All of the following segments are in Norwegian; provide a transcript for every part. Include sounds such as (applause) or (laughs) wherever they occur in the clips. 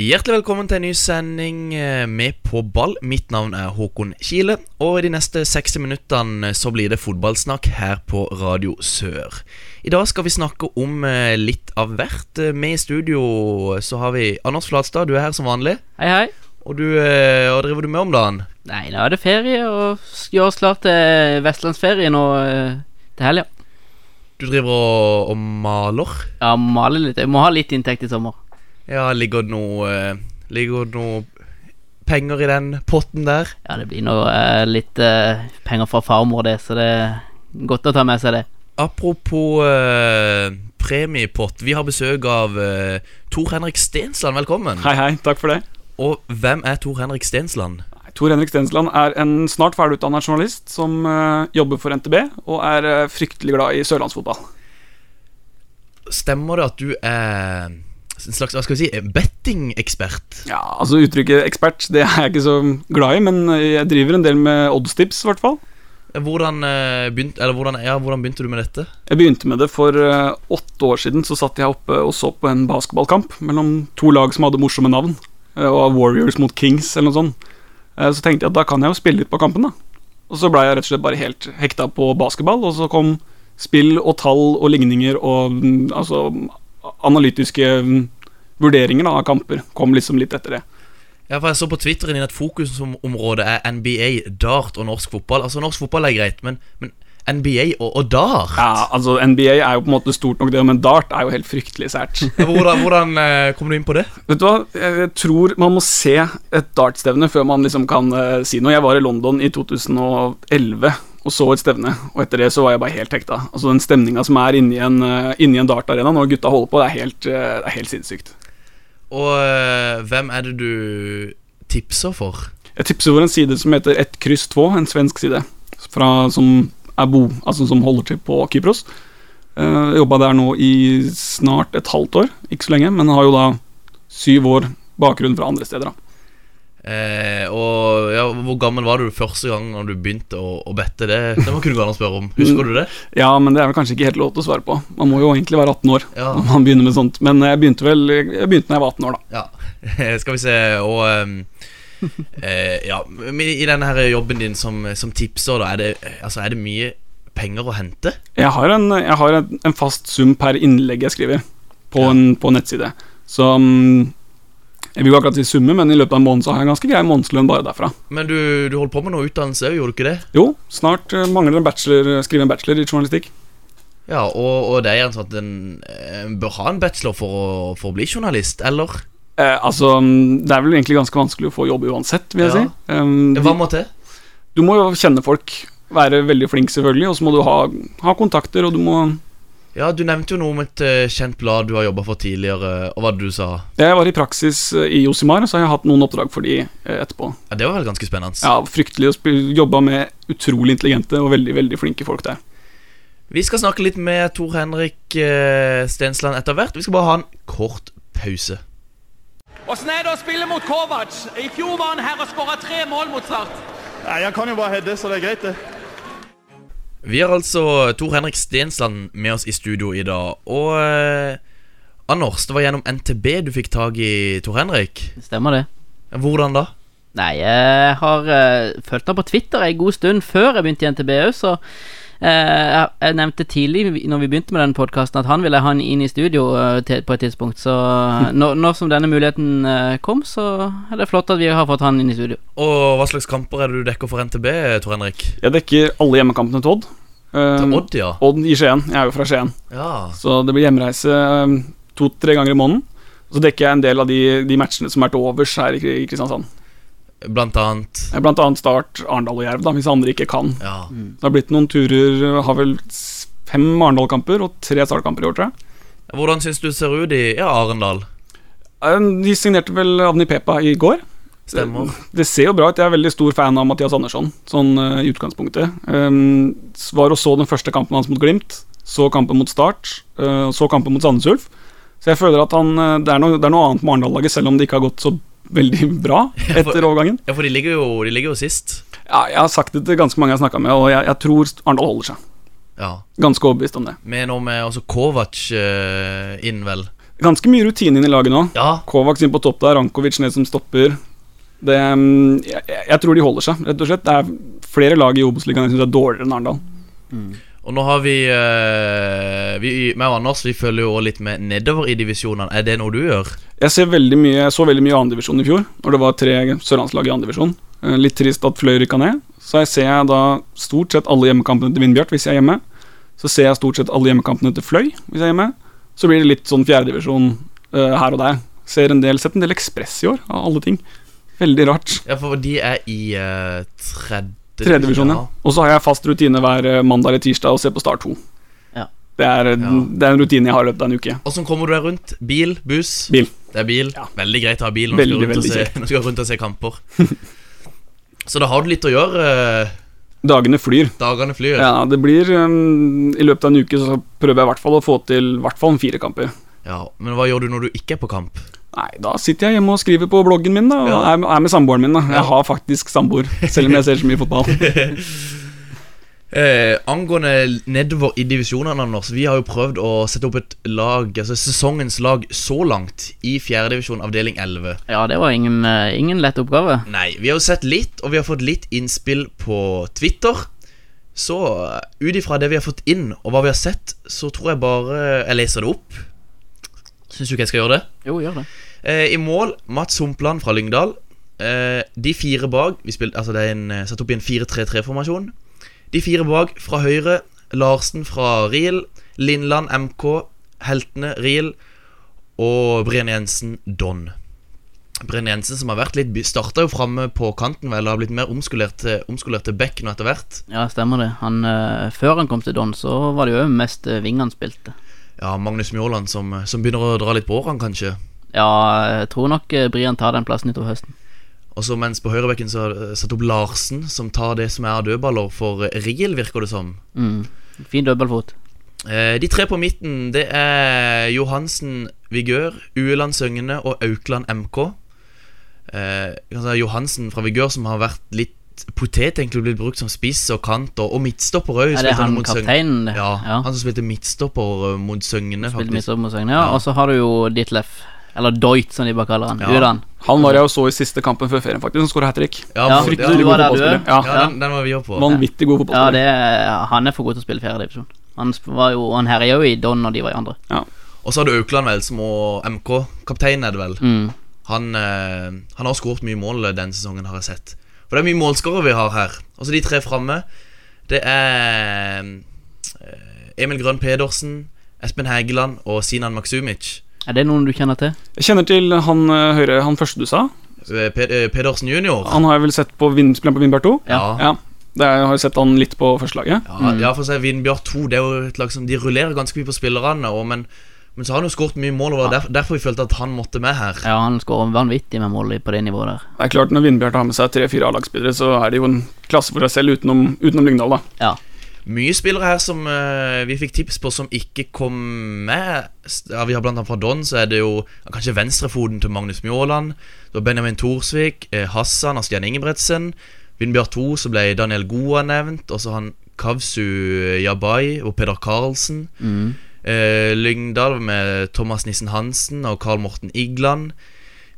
Hjertelig velkommen til en ny sending eh, med På ball. Mitt navn er Håkon Kile, og i de neste 60 minuttene så blir det fotballsnakk her på Radio Sør. I dag skal vi snakke om eh, litt av hvert. Eh, Med i studio så har vi Anders Flatstad, du er her som vanlig. Hei, hei. Og du, eh, hva driver du med om dagen? Nei, nå er det ferie, og gjør oss klar til vestlandsferie nå eh, til helga. Du driver og, og maler. Ja, maler litt. Jeg må ha litt inntekt i sommer. Ja, ligger det noe eh, Ligger det noe penger i den potten der? Ja, det blir nå eh, litt eh, penger fra farmor, det, så det er godt å ta med seg det. Apropos eh, premiepott. Vi har besøk av eh, Tor Henrik Stensland. Velkommen. Hei, hei, takk for det. Og hvem er Tor Henrik Stensland? Tor Henrik Stensland er en snart ferdigutdannet journalist som eh, jobber for NTB og er eh, fryktelig glad i sørlandsfotball. Stemmer det at du er en slags hva skal vi si, bettingekspert? Ja, altså Uttrykket ekspert det er jeg ikke så glad i, men jeg driver en del med oddstips, i hvert fall. Hvordan, begynt, begynte, eller hvordan, ja, hvordan begynte du med dette? Jeg begynte med det for eh, åtte år siden. Så satt jeg oppe og så på en basketballkamp mellom to lag som hadde morsomme navn. eh, Og Warriors mot Kings, eller noe sånt. Eh, Så tenkte jeg at da kan jeg jo spille litt på kampen, da. Og så blei jeg rett og slett bare helt hekta på basketball, og så kom spill og tall og ligninger og mm, altså analytiske mm, vurderinger da, av kamper. Kom liksom litt etter det. Ja, for Jeg så på Twitteren din at fokusområdet er NBA, dart og norsk fotball. Altså Norsk fotball er greit, men, men NBA og, og dart? Ja, altså NBA er jo på en måte stort nok, det, men dart er jo helt fryktelig sært. (laughs) Hvordan, hvordan eh, kom du inn på det? Vet du hva, jeg tror man må se et dartstevne før man liksom kan eh, si noe. Jeg var i London i 2011 og så et stevne, og etter det så var jeg bare helt hekta. Altså Den stemninga som er inni en, uh, inni en dartarena når gutta holder på, det er helt, eh, det er helt sinnssykt. Og eh, hvem er det du tipser for? Jeg tipser for en side som heter Ett kryss 2, en svensk side, fra, som, bo, altså som holder til på Kypros. Uh, Jobba der nå i snart et halvt år, ikke så lenge, men har jo da syv år bakgrunn fra andre steder. da Eh, og ja, Hvor gammel var du første gang Når du begynte å, å bette? Det, det må kunne gå an å spørre om. Husker du det? Ja, men det er vel kanskje ikke helt lov til å svare på. Man må jo egentlig være 18 år Ja. når man begynner med sånt. Men jeg begynte vel Jeg begynte da jeg var 18 år, da. Ja, (laughs) skal vi se Og ehm, (laughs) eh, Ja, i denne her jobben din som, som tipser da, er det, altså, er det mye penger å hente? Jeg har en, jeg har en, en fast sum per innlegg jeg skriver på, Ja. en, på en nettside. Så mm, Jeg vil jo akkurat si summe, men i løpet av en måned så har jeg en ganske grei månedslønn bare derfra. Men du, du holdt på med noe utdannelse òg, gjorde du ikke det? Jo, snart eh, mangler en bachelor, skrive en bachelor i journalistikk. Ja, og, og det er gjerne sånn at en, en bør ha en bachelor for å, for å bli journalist, eller? Eh, altså, mm, det er vel egentlig ganske vanskelig å få jobb uansett, vil jeg Ja. si. Um, Hva må til? du må jo kjenne folk, være veldig flink selvfølgelig, og så må du ha, ha kontakter, og du må Ja, Du nevnte jo noe om et eh, kjent blad du har jobba for tidligere, og hva det du sa. Jeg var i praksis eh, i Josimar, så har jeg hatt noen oppdrag for de eh, etterpå. Ja, Det var vel ganske spennende. Ja, Fryktelig å jobbe med utrolig intelligente og veldig veldig flinke folk der. Vi skal snakke litt med Tor Henrik eh, Stensland etter hvert. Vi skal bare ha en kort pause. Åssen er det å spille mot Kovac? I fjor var han her og skåra tre mål mot Start. Nei, Han kan jo bare heade, så det er greit, det. Vi har altså Tor Henrik Stensland med oss i studio i dag. Og eh, Anders, det var gjennom NTB du fikk tak i Tor Henrik. Stemmer det? Hvordan da? Nei, jeg har uh, fulgt ham på Twitter en god stund før jeg begynte i NTB òg, så jeg, jeg nevnte tidlig når vi begynte med denne podkasten at han ville ha han inn i studio eh, på et tidspunkt. Så eh, når, når som denne muligheten eh, kom, så er det flott at vi har fått han inn i studio. Og hva slags kamper er det du dekker for NTB, Tor Henrik? Jeg dekker alle hjemmekampene til Odd. Eh, Til Odd, ja. Odd i Skien. Jeg er jo fra Skien. ja. Så det blir hjemreise eh, to-tre ganger i måneden. Så dekker jeg en del av de, de matchene som er til overs her i, i Kristiansand. Blant annet. Eh, Blant annet Start, Arendal og Jerv, da, hvis andre ikke kan. Ja. Det har blitt noen turer, har vel fem Arendal-kamper og tre Start-kamper i år, tror jeg. Hvordan syns du ser ut i ja, Arendal? Eh, De signerte vel Avni Pepa i går. Stemmer. Det ser jo bra ut. Jeg er veldig stor fan av Mathias Andersson, sånn eh, i utgangspunktet. Um, var og så den første kampen hans mot Glimt, så kampen mot Start, uh, så kampen mot Sandnes Ulf. Så jeg føler at han, det, er noe, det er noe annet med Arendal-laget, selv om det ikke har gått så veldig bra etter overgangen. Ja, for de ligger jo, de ligger jo sist. Ja, jeg har sagt det til ganske mange jeg har snakka med, og jeg, jeg tror Arendal holder seg. Ja. Ganske overbevist om det. Med noe med også Kovac uh, inn, vel. Ganske mye rutine inn i laget nå. Ja, Kovac inn på topp der, Rankovic ned som stopper. Det, mm, jeg, jeg tror de holder seg, rett og slett. Det er flere lag i Obos-ligaen jeg syns er dårligere enn Arendal. Og nå har vi, eh, vi Meg og Anders vi følger jo litt med nedover i divisjonene. Er det noe du gjør? Jeg ser veldig mye, jeg så veldig mye andredivisjon i fjor, når det var tre sørlandslag i andredivisjon. Litt trist at Fløy rykka ned. Så jeg ser da stort sett alle hjemmekampene til Vindbjart hvis jeg er hjemme. Så ser jeg stort sett alle hjemmekampene til Fløy hvis jeg er hjemme. Så blir det litt sånn fjerdedivisjon uh, her og der. Ser en del, Sett en del Ekspress i år, av alle ting. Veldig rart. Ja, for de er i uh, tredje Tredjedivisjon, ja. Og så har jeg fast rutine hver eh, mandag eller tirsdag og se på Start 2. Ja. Det, er, Ja. det er en rutine jeg har i løpet av en uke. Åssen kommer du deg rundt? Bil? Buss? Bil. Det er bil. Ja. Veldig greit å ha bil når du skal rundt og se, rundt og kamper. Så da har du litt å gjøre. eh, Dagene flyr. Dagene flyr. Ja, det blir um, I løpet av en uke så prøver jeg i hvert fall å få til hvert fall fire kamper. Ja, Men hva gjør du når du ikke er på kamp? Nei, da sitter jeg hjemme og skriver på bloggen min, da. Og Ja. er, er med samboeren min, da. Ja. Jeg har faktisk samboer, selv om jeg ser så mye fotball. (laughs) Eh, angående nedover i divisjonene, Anders. Vi har jo prøvd å sette opp et lag, altså sesongens lag så langt, i fjerdedivisjon avdeling 11. Ja, det var ingen, eh, ingen lett oppgave. Nei, vi har jo sett litt, og vi har fått litt innspill på Twitter. Så eh, ut ifra det vi har fått inn, og hva vi har sett, så tror jeg bare jeg leser det opp. Syns du ikke jeg skal gjøre det? Jo, gjør det. Eh, I mål Mats Humpland fra Lyngdal. Eh, de fire bak vi spilte, altså Det er en, eh, satt opp i en 4-3-3-formasjon. De fire bak fra høyre Larsen fra Riel, Lindland MK, Heltene Riel og Breen Jensen Don. Brenn Jensen som har vært litt Starta jo framme på kanten, vel, og har blitt mer omskolert til, omskolert til back nå etter hvert. Ja, stemmer det. Han, eh, før han kom til Don, så var det jo mest vingene spilte. Ja, Magnus Mjåland som, som begynner å dra litt på årene, kanskje. Ja, jeg tror nok eh, Brian tar den plassen utover høsten. Og så mens på høyrebekken så det satt opp Larsen, som tar det som er dødballer for eh, Riel, virker det som. Mm. Fin dødballfot. Eh, de tre på midten, det er Johansen Vigør, Ueland Søgne og Aukland MK. Eh, Johansen fra Vigør, som har vært litt potet, egentlig blitt brukt som spiss og kant, og, og midtstopper òg. Er det han kapteinen? det? Ja, ja. han som spilte midtstopper eh, mot Søgne, faktisk. midtstopper mot Søgne, ja. Ja. Og så har du jo Ditlef, eller Doit som de bare kaller han. Ja. Han var jeg og så i siste kampen før ferien, faktisk. Som skåra hat trick. Ja, Ja, der, du fotballspiller. Ja. ja, den, den var vi på. Vanvittig god Ja, fotballspiller. Ja, er, han er for god til å spille fjerdedivisjon. Han var jo Han herja jo i Don når de var i andre. Ja. Og så har du Aukland, vel, som og MK. Kaptein er det vel. Mm. Han, eh, han har skåret mye mål denne sesongen, har jeg sett. For det er mye målskårere vi har her. Og så de tre framme. Det er eh, Emil Grønn Pedersen, Espen Hægeland og Sinan Maksumic. Er det noen du kjenner til? Jeg kjenner til han eh, høyre, han første du sa. Eh, Pedersen junior. Han har jeg vel sett på Vindspillet på Vindbjart 2. Ja. Ja. Det er, jeg har jo sett han litt på førstelaget. Ja, ja, for å si Vindbjart 2 Det er jo et lag som De rullerer ganske mye på spillerne, og, men, men så har han jo skåret mye mål, og det var derfor, derfor vi følte at han måtte med her. Ja, han skårer vanvittig med mål på det nivået der. Det er klart Når Vindbjart har med seg tre-fire A-lagsspillere, så er det jo en klasse for seg selv utenom, utenom Lyngdal. da Ja. Mye spillere her som uh, vi fikk tips på som ikke kom med. Ja, Vi har blant annet fra Don, så er det jo kanskje venstrefoten til Magnus Mjåland. Det var Benjamin Thorsvik, eh, Hassan og Stian Ingebretsen. Vindbjart 2, så ble Daniel Goa nevnt. Og så han Kavsu Jabai og Peder Karlsen. Mm. Eh, Lyngdal med Thomas Nissen Hansen og Karl Morten Igland.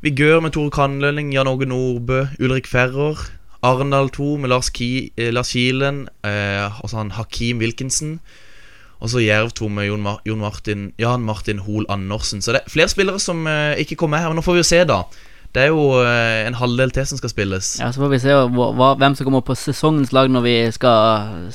Vigør med Tore Kandlønning, Jan Åge Nordbø, Ulrik Ferrer. Arendal 2 med Lars, Ki, eh, Lars Kilen, eh, og sånn Hakim Wilkinson. Og så Jerv 2 med Jon, Mar Jon Martin, Jan Martin Hoel Andersen. Så det er flere spillere som eh, ikke kommer med her. Men nå får vi jo se, da. Det er jo eh, en halvdel til som skal spilles. ja, så får vi se hva, hvem som kommer på sesongens lag når vi skal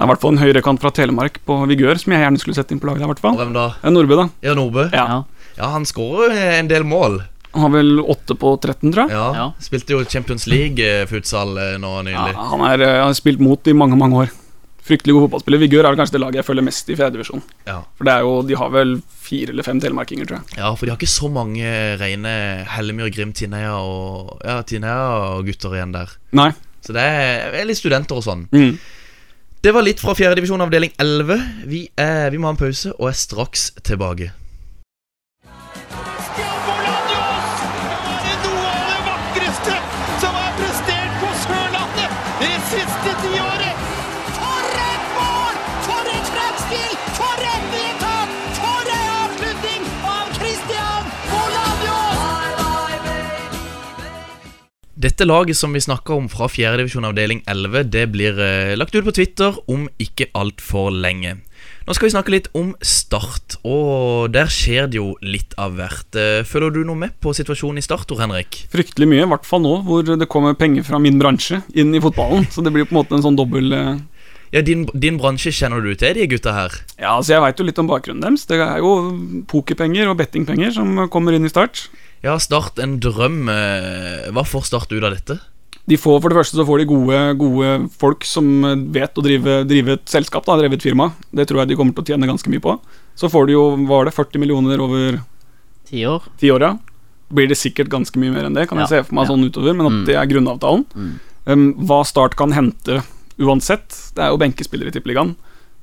Det er i hvert fall en høyrekant fra Telemark på Vigør som jeg gjerne skulle sett inn på laget. der, i hvert fall hvem da? Er Nordbø, da. Ja, Nordbø? Ja. Ja. Ja, han skårer en del mål. Han har vel 8 på 13, tror jeg. Ja, Ja. Spilte jo Champions League-futsal nå Ja, han er, eh, har spilt mot i mange, mange år. Fryktelig god fotballspiller. Vigør er vel kanskje det laget jeg følger mest i fjerdedivisjon. Ja. For det er jo, de har vel fire eller fem telemarkinger, tror jeg. ja, for de har ikke så mange rene Hellemyr, Grim, Tinneia og Ja, Tinneia-gutter igjen der. Nei. Så det er, er litt studenter og sånn. Mm. Det var litt fra fjerdedivisjon avdeling 11. Vi, er, vi må ha en pause og er straks tilbake. Dette laget som vi snakka om fra 4. divisjon avdeling 11, det blir eh, lagt ut på Twitter om ikke altfor lenge. Nå skal vi snakke litt om Start, og der skjer det jo litt av hvert. Føler Følger du noe med på situasjonen i Start, Tor Henrik? Fryktelig mye, i hvert fall nå hvor det kommer penger fra min bransje inn i fotballen. Så det blir på en måte en sånn dobbel eh, Ja, din, din bransje kjenner du til, de gutta her? Ja, altså jeg veit jo litt om bakgrunnen deres. Det er jo pokerpenger og bettingpenger som kommer inn i Start. Ja, Start en drøm. eh, Hva får Start ut av dette? De får, for det første så får de gode, gode folk som vet å drive, drive et selskap, da, drive et firma. Det tror jeg de kommer til å tjene ganske mye på. Så får de jo, var det, 40 millioner over Ti år. ti år, ja. Blir det sikkert ganske mye mer enn det, kan jeg se for meg ja. sånn utover, men at Mm. det er grunnavtalen. Mm. Um, hva Start kan hente uansett, det er jo benkespillere i Tippeligaen.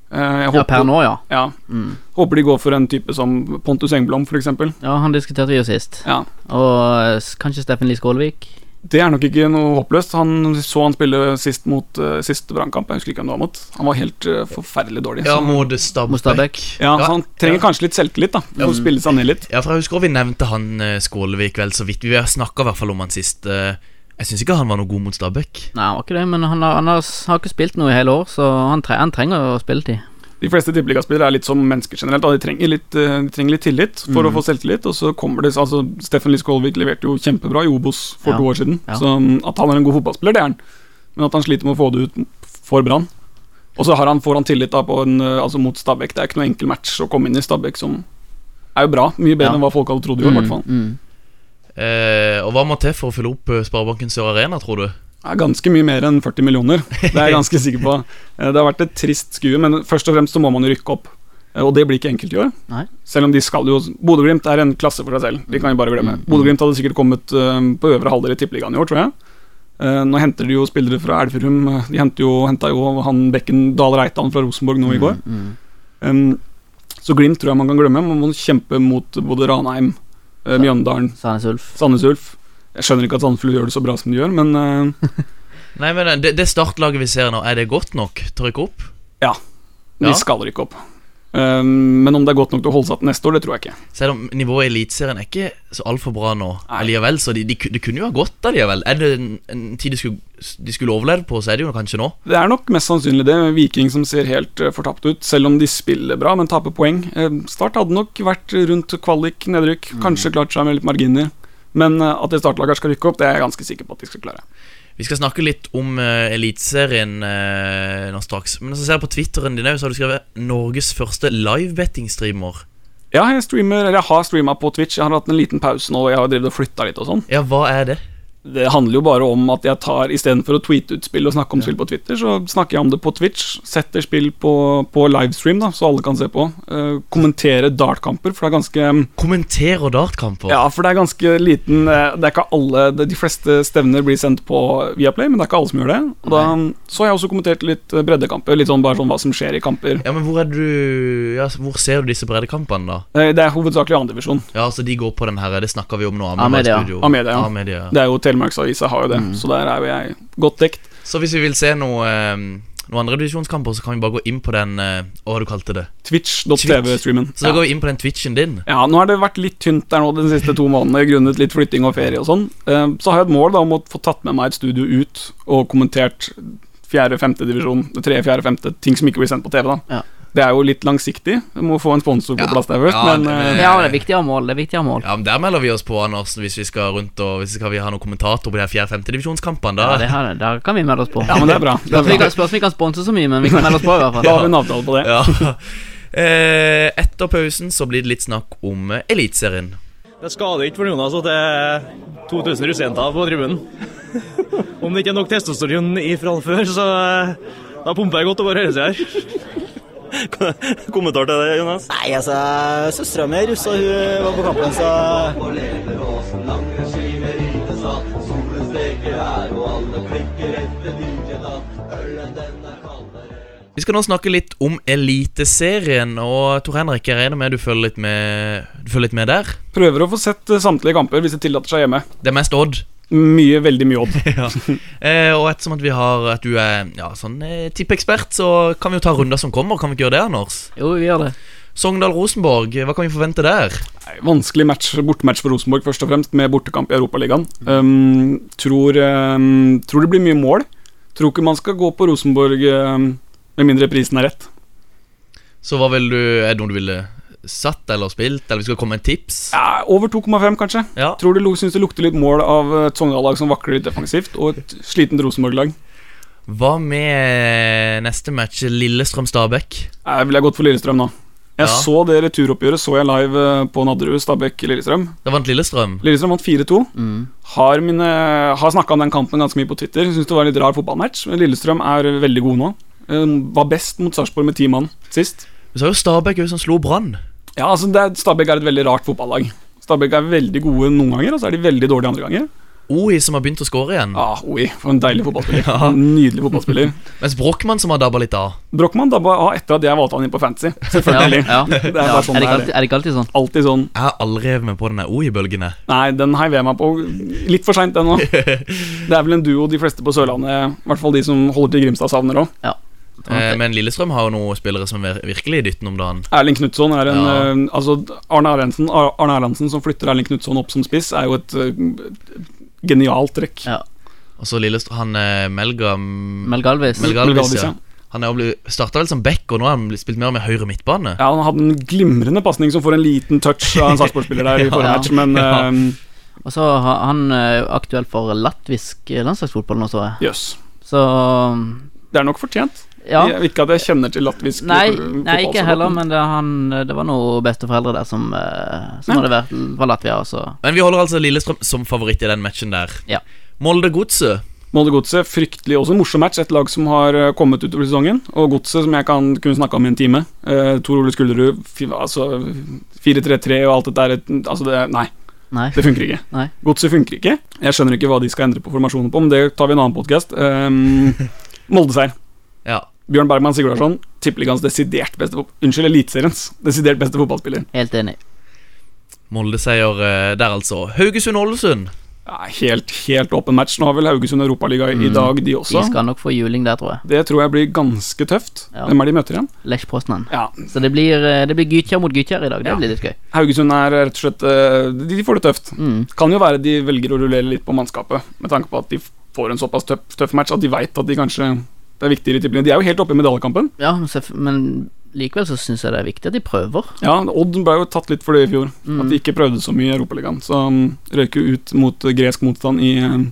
Uh, håper, Ja, per nå, ja. Ja, Mm. håper de går for en type som Pontus Engblom, eksempel. Ja, han diskuterte vi jo sist. Ja. Og eh, kanskje Steffen Lie Skålvik. Det er nok ikke noe håpløst. Han så han spille sist mot uh, siste brannkamp. Jeg husker ikke hvem det var mot. Han var helt uh, forferdelig dårlig. Ja, mot Stabæk. Ja, så han trenger ja. kanskje litt selvtillit, da. For å spille seg ned litt. Ja, for jeg husker vi nevnte han uh, Skålevik vel så vidt. Vi har snakka i hvert fall om han sist. eh, Jeg syns ikke han var noe god mot Stabæk. Nei, han var ikke det, men han har, han har, har ikke spilt noe i hele år, så han, tre, han trenger å spille tid. De fleste tippeligaspillere er litt som mennesker generelt. Da. De, trenger litt, uh, de trenger litt tillit for Mm. å få selvtillit. Og så kommer det Altså, Steffen Lie Skålvik leverte jo kjempebra i Obos for Ja. to år siden. Ja. Så um, at han er en god fotballspiller, det er han. Men at han sliter med å få det ut for Brann. Og så har han, får han tillit da på en, uh, altså mot Stabæk. Det er ikke noe enkel match å komme inn i Stabæk som er jo bra. Mye bedre Ja. enn hva folk hadde trodd. i år, i hvert fall. Mm. Eh, og hva må til for å fylle opp eh, Sparebanken Sør Arena, tror du? Er ganske mye mer enn 40 millioner. Det er jeg ganske (laughs) sikker på. Eh, Det har vært et trist skue, men først og fremst så må man jo rykke opp. Eh, Og det blir ikke enkelt i år. Nei. Selv om de skal jo Bodø-Glimt er en klasse for seg selv. De kan jo bare glemme. Mm. Bodø-Glimt hadde sikkert kommet på øvre halvdel i Tippeligaen i år, tror jeg. Eh, nå henter de jo spillere fra Elverum. De henta jo, jo han Bekken Dahl Reitan fra Rosenborg nå i går. Mm. Um, så Glimt tror jeg man kan glemme. Man må kjempe mot både Ranheim, Mjøndalen, Sandnes Ulf. Sandnes Ulf. Jeg skjønner ikke at Sandefjord gjør det så bra som de gjør, men eh, (laughs) Nei, men eh, det, det startlaget vi ser nå, er det godt nok til å rykke opp? de Ja. skal rykke opp. Um, men om det er godt nok til å holde seg til neste år, det tror jeg ikke. Selv om nivået i Eliteserien er ikke så altfor bra nå allikevel, så de, de, det kunne jo ha gått allikevel. Er det en, en tid de skulle, de skulle overleve på, så er det jo kanskje nå. Det er nok mest sannsynlig det. Viking som ser helt uh, fortapt ut, selv om de spiller bra, men taper poeng. Eh, Start hadde nok vært rundt kvalik, nedrykk, kanskje klart seg med litt marginer. Men uh, at det startlaget skal rykke opp, det er jeg ganske sikker på at de skal klare. Vi skal snakke litt om uh, Eliteserien uh, nå straks. Men så ser jeg på Twitteren din òg, så har du skrevet 'Norges første livebetting-streamer'. Ja, jeg streamer, eller jeg har streama på Twitch. Jeg har hatt en liten pause nå, jeg har drevet og flytta litt og sånn. Ja, hva er det? Det handler jo bare om at jeg tar istedenfor å tweete ut spill og snakke om spill på Twitter, så snakker jeg om det på Twitch. Setter spill på, på livestream, da, så alle kan se på. Uh, kommentere dartkamper, for det er ganske Kommenterer dartkamper. Ja, for det er ganske liten eh, Det er ikke alle det, De fleste stevner blir sendt på Viaplay, men det er ikke alle som gjør det. Og da, så har jeg også kommentert litt eh, breddekamper. Litt sånn bare sånn hva som skjer i kamper. Ja, men hvor er du Ja, Hvor ser du disse breddekampene, da? Uh, Det er hovedsakelig andredivisjon. Ja, altså De går på den her, det snakker vi om nå. Amedia. Amedia, ja. Amedia. Det er jo Telemarksavisa har jo det, så der er jo jeg godt dekt. Så hvis vi vil se noe eh, Noen andre divisjonskamper, så kan vi bare gå inn på den eh, Hva har du kalte det? Twitch.tv-streamen. Så da går vi inn på den Twitchen din. Ja, nå har det vært litt tynt der nå de siste to månedene grunnet litt flytting og ferie og sånn. Eh, Så har jeg et mål da om å få tatt med meg et studio ut og kommentert fjerde, femte divisjon, tredje, fjerde, femte, ting som ikke blir sendt på TV, da. Ja. Det er jo litt langsiktig. Du må få en sponsor på Ja. plass der først, Ja, men det- eh, Ja, det er viktig å ha mål. Det er viktig å ha mål. Ja, men Der melder vi oss på, Andersen, hvis vi skal rundt og Hvis vi skal ha noen kommentator på de her fjerde-femte-divisjonskampene. Da Ja, det her. Der kan vi melde oss på. ja, men det er bra. Det er bra. vi kan- spørs om vi kan sponse så mye, men vi kan melde oss på i hvert fall. (laughs) Da har vi en avtale på det. Ja. (laughs) Eh, etter pausen så blir det litt snakk om eh, Eliteserien. Det skader ikke for noen altså, det er 2000 russejenter på tribunen. (laughs) Om det ikke er nok testosteron ifra før, så, Da pumper jeg godt over seg her. Kommentar til det, Jonas? Nei, altså, søstera mi er russ, og hun var på kampen, så Vi skal nå snakke litt om Eliteserien, og Tor Henrik, jeg regner med du følger litt med, du følger litt med der? Prøver å få sett eh, samtlige kamper hvis det tillater seg hjemme. Det er mest Odd. Mye, veldig mye odd. (laughs) ja. eh, og ettersom at vi har At du er ja, sånn eh, tippekspert, så kan vi jo ta runder som kommer. Kan vi ikke gjøre det, Anders? Jo, vi gjør det. Sogndal-Rosenborg, hva kan vi forvente der? Vanskelig match, bortematch for Rosenborg, først og fremst, med bortekamp i Europaligaen. Um, tror, um, tror det blir mye mål. Tror ikke man skal gå på Rosenborg um, med mindre prisen er rett. Så hva vil du Er det noe du ville satt eller spilt, eller vi skal komme med en tips? Ja, over 2,5, kanskje. Ja. Tror du syns det lukter litt mål av et Sogndal-lag som vakler litt defensivt, og et slitent Rosenborg-lag. Hva med neste match, Lillestrøm-Stabæk? Jeg ville gått for Lillestrøm nå. Jeg Ja. så det returoppgjøret så jeg live eh, på Nadderud, Stabæk-Lillestrøm. Det vant Lillestrøm. Lillestrøm vant 4-2. Mm. Har, mine, har snakka om den kampen ganske mye på Twitter. Syns det var en litt rar fotballmatch. Men Lillestrøm er veldig gode nå. Eh, Var best mot Sarpsborg med ti mann sist. Så er jo Stabæk som slo Brann. Ja, altså er, Stabæk er et veldig rart fotballag. Stabæk er veldig gode noen ganger, og så er de veldig dårlige andre ganger. Oi, som har begynt å score igjen. Ah, oi, for en deilig fotballspiller. (laughs) Ja. En Nydelig fotballspiller. (laughs) Mens Brochmann som har dabba litt av. Brochmann dabba av etter at jeg valgte han inn på Fantasy. (laughs) Selvfølgelig. Ja, ja. Det er Ja. sånn er, det alltid, er det ikke alltid sånn? Alltid sånn. Jeg har aldri revet med på den oi-bølgene. Nei, den heiver jeg meg på litt for seint ennå. Det er vel en duo de fleste på Sørlandet, i hvert fall de som holder til Grimstad, savner òg. Eh, men Lillestrøm har jo noen spillere som er virkelig dytten om dagen. Erling Knutson er en Ja. eh, Altså, Arne Erlandsen, Arne Erlandsen som flytter Erling Knutson opp som spiss, er jo et uh, genialt trekk. Ja. Og så Lillestrøm Han Melga Mel Melgalvis, Melgalvis, ja. Han starta vel som back, og nå har han spilt mer med høyre midtbane. Ja, Han hadde en glimrende pasning som får en liten touch av en (laughs) Sarpsborg-spiller der i forrige Ja. match, men Ja. eh, Og så har han aktuell for latvisk landslagsfotball nå, så jeg. Yes. Så Det er nok fortjent. Ja. Jeg, ikke at jeg kjenner til latvisk Nei, fotball nei, ikke heller, men det, han, det var noen besteforeldre der som, eh, som Ja. hadde vært fra Latvia, Også. Men vi holder altså Lillestrøm som favoritt i den matchen der. Ja. Molde-Godset. Molde Godset, fryktelig også en morsom match. Et lag som har eh, kommet utover sesongen. Og Godset, som jeg kan kunne snakke om i en time. Uh, Tor Ole Skulderud, altså 4-3-3 og alt dette der. Altså, det Nei, Nei. det funker ikke. Nei. Godset funker ikke. Jeg skjønner ikke hva de skal endre på formasjonen på, men det tar vi en annen podkast. Um, Molde-seier. Ja. Bjørn Bergman Sigurdarsson, tippeligaens desidert beste Unnskyld, Eliteseriens desidert beste fotballspiller. Helt enig. Molde-seier eh, der, altså. Haugesund-Ålesund. Ja, helt, helt åpen match. Nå har vel Haugesund Europaliga i dag, de også. De skal nok få juling der, tror jeg. Det tror jeg blir ganske tøft. Ja. Hvem er de møter igjen? Lech Poznan. Ja, Så det blir, eh, det blir Gytjar mot Gytjar i dag. Det Ja. blir litt gøy. Haugesund er rett og slett eh, De de får det tøft. Mm. Kan jo være de velger å rullere litt på mannskapet, med tanke på at de får en såpass tøff, tøff match at de veit at de kanskje Det er viktigere i. De er jo helt oppe i medaljekampen. Ja, men likevel så syns jeg det er viktig at de prøver. Ja, Odd ble jo tatt litt for det i fjor. Mm. At de ikke prøvde så mye i Europaligaen. Så um, røyk jo ut mot eh, gresk motstand i um,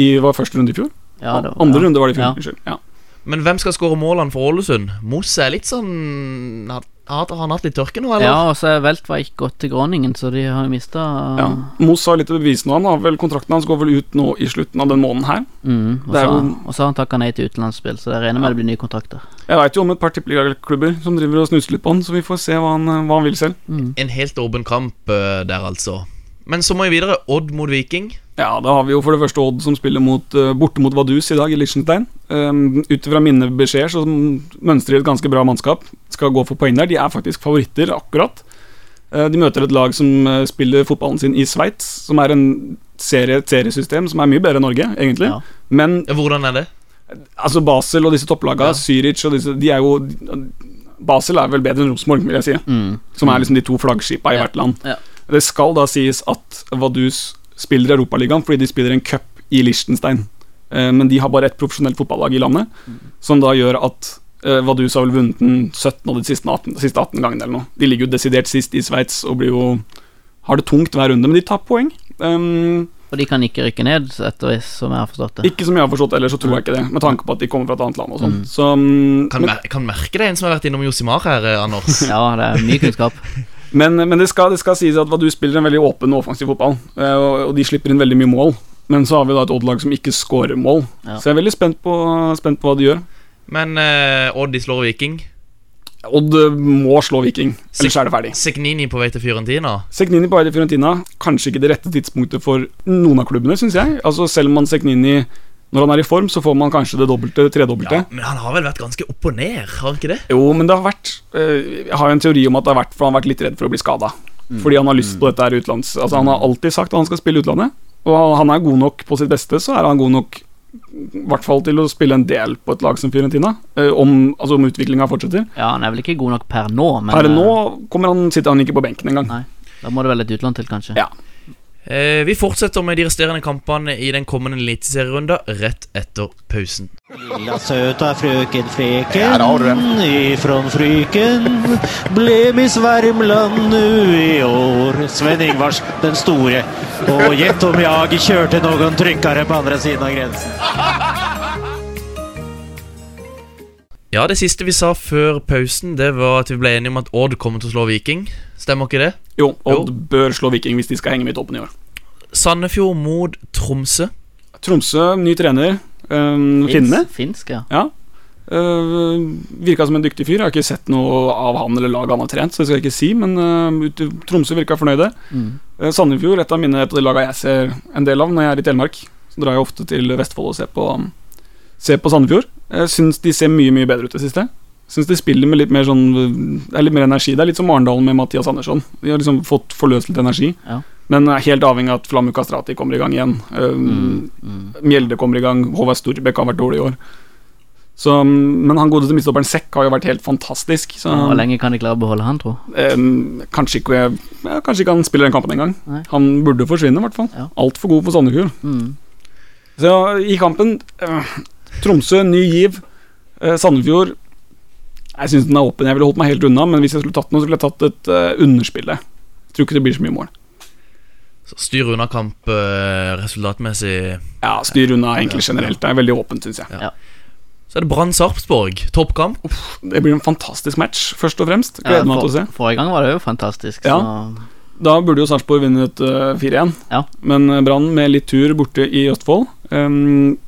I var første runde i fjor? Ja, det, Andre ja. runde var det i fjor. Ja. Unnskyld. Ja. Men hvem skal skåre målene for Ålesund? Mosse er litt sånn Har, har han hatt litt tørke nå, eller? Ja, og så er Welt var ikke gått til Groningen, så de har jo mista Ja. Moss har litt å bevise nå. Han har vel Kontrakten hans går vel ut nå i slutten av den måneden her. mm, og, så, jo- og så har han takka nei til utenlandsspill, så jeg regner med det blir nye kontrakter. Jeg veit jo om et par tippeligaklubber som driver og snuser litt på han, så vi får se hva han, hva han vil selv. Mm. En helt åpen kamp eh, der, altså. Men så må vi videre. Odd mot Viking. Ja, da har vi jo for det første Odd som spiller mot, eh, borte mot Vaduz i dag, i Liechtenstein. Um, Ut ifra mine beskjeder så mønstrer de et ganske bra mannskap. Skal gå for poeng der. De er faktisk favoritter, akkurat. Eh, de møter et lag som eh, spiller fotballen sin i Sveits, som er en serie, et seriesystem som er mye bedre enn Norge, egentlig. Ja. Men Hvordan er det? altså Basel og disse topplagene, Ja. Zürich og disse, de er jo Basel er vel bedre enn Rosenborg, vil jeg si. Mm. Som er liksom de to flaggskipa i Ja. hvert land. Ja. Det skal da sies at Vaduz spiller i Europaligaen fordi de spiller en cup i Liechtenstein. Eh, men de har bare ett profesjonelt fotballag i landet, som da gjør at eh, Vaduz har vel vunnet den 17 av de siste 18, siste 18 gangene eller noe. De ligger jo desidert sist i Sveits og blir jo har det tungt hver runde, men de tar poeng. Um, Og de kan ikke rykke ned, etter som jeg har forstått det. ikke som jeg har forstått, ellers så tror jeg ikke det, med tanke på at de kommer fra et annet land og sånn. Mm. Så, um, Kan, mer kan merke det, en som har vært innom Josimar her, eh, Anders. (laughs) Ja, det er mye kunnskap. (laughs) Men, men det, skal, det skal sies at Vaduz spiller en veldig åpen og offensiv fotball, eh, og, og de slipper inn veldig mye mål. Men så har vi da et Odd-lag som ikke scorer mål. Ja. Så jeg er veldig spent på, spent på hva de gjør. Men eh, Odd de slår Viking. Odd eh, må slå Viking, ellers er det ferdig. Segnini på vei til Fiorentina. Segnini på vei til Fiorentina, kanskje ikke det rette tidspunktet for noen av klubbene, syns jeg. Altså Selv om man Seknini når han er i form, så får man kanskje det dobbelte, tredobbelte. Ja, men han har vel vært ganske opp og ned, har han ikke det? Jo, men det har vært eh, Jeg har jo en teori om at det har vært for han har vært litt redd for å bli skada. Fordi han har lyst på dette her utenlands. Altså Han har alltid sagt at han skal spille utlandet. Og han er god nok på sitt beste, så er han god nok i hvert fall til å spille en del på et lag som Fiorentina. eh, om, altså om utviklinga fortsetter. Ja, han er vel ikke god nok per nå, men Per eh, nå kommer han, sitter han ikke på benken engang. Nei. Da må det vel et utland til, kanskje. Ja. Eh, vi fortsetter med de resterende kampene i den kommende eliteserierunden rett etter pausen. Lilla søta frøken Freken ifrån Fryken ble Miss Värmland nu i år. Sven-Ingvars den store. Og gjett om jeg kjørte noen trykkere på andre siden av grensen. Ja, det siste vi sa før pausen, det var at vi ble enige om at Odd kommer til å slå Viking. Stemmer ikke det? Jo, Odd bør slå Viking hvis de skal henge med i toppen i år. Sandefjord mot Tromsø. Tromsø, ny trener. Um, Finne. Finsk, ja. Ja. Uh, virka som en dyktig fyr. Jeg har ikke sett noe av han eller laget han har trent, så det skal jeg ikke si, men uh, Tromsø virka fornøyde. Mm. Uh, Sandefjord, et av mine et av de lagene jeg ser en del av når jeg er i Telemark. Så drar jeg ofte til Vestfold og ser på, ser på Sandefjord. Jeg syns de ser mye mye bedre ut det siste. Syns de spiller med litt mer sånn Det er litt mer energi. Det er litt som Arendal med Mathias Andersson. De har liksom fått forløst litt energi. Ja. Men er helt avhengig av at Flammu Kastrati kommer i gang igjen. Um, Mjelde kommer i gang. Håvard Storbekk har vært dårlig i år. Så, men han godeste midtstopperen Sekk har jo vært helt fantastisk. Så, Hvor lenge kan de klare å beholde han, tro? um, kanskje, ikke, ja, kanskje ikke han spiller den kampen engang. Han burde forsvinne, i hvert fall. Ja. Altfor god for Sandefjord. Mm. Så i kampen øh, Tromsø, ny giv. Eh, Sandefjord Jeg syns den er åpen. Jeg ville holdt meg helt unna, men hvis jeg skulle tatt noe, så skulle jeg tatt et øh, underspill. Jeg tror ikke det blir så mye mål. Så styr unna kamp eh, resultatmessig. Ja, Styr unna egentlig generelt. Det er veldig åpent, syns jeg. Så er det Brann Sarpsborg. Toppkamp. Det blir en fantastisk match, først og fremst. Ja, Gleder meg til å se. forrige gang var det jo fantastisk. Ja. Da burde jo Sarpsborg vunnet uh, 4-1, Ja. men øh, Brann med litt tur borte i Østfold øhm,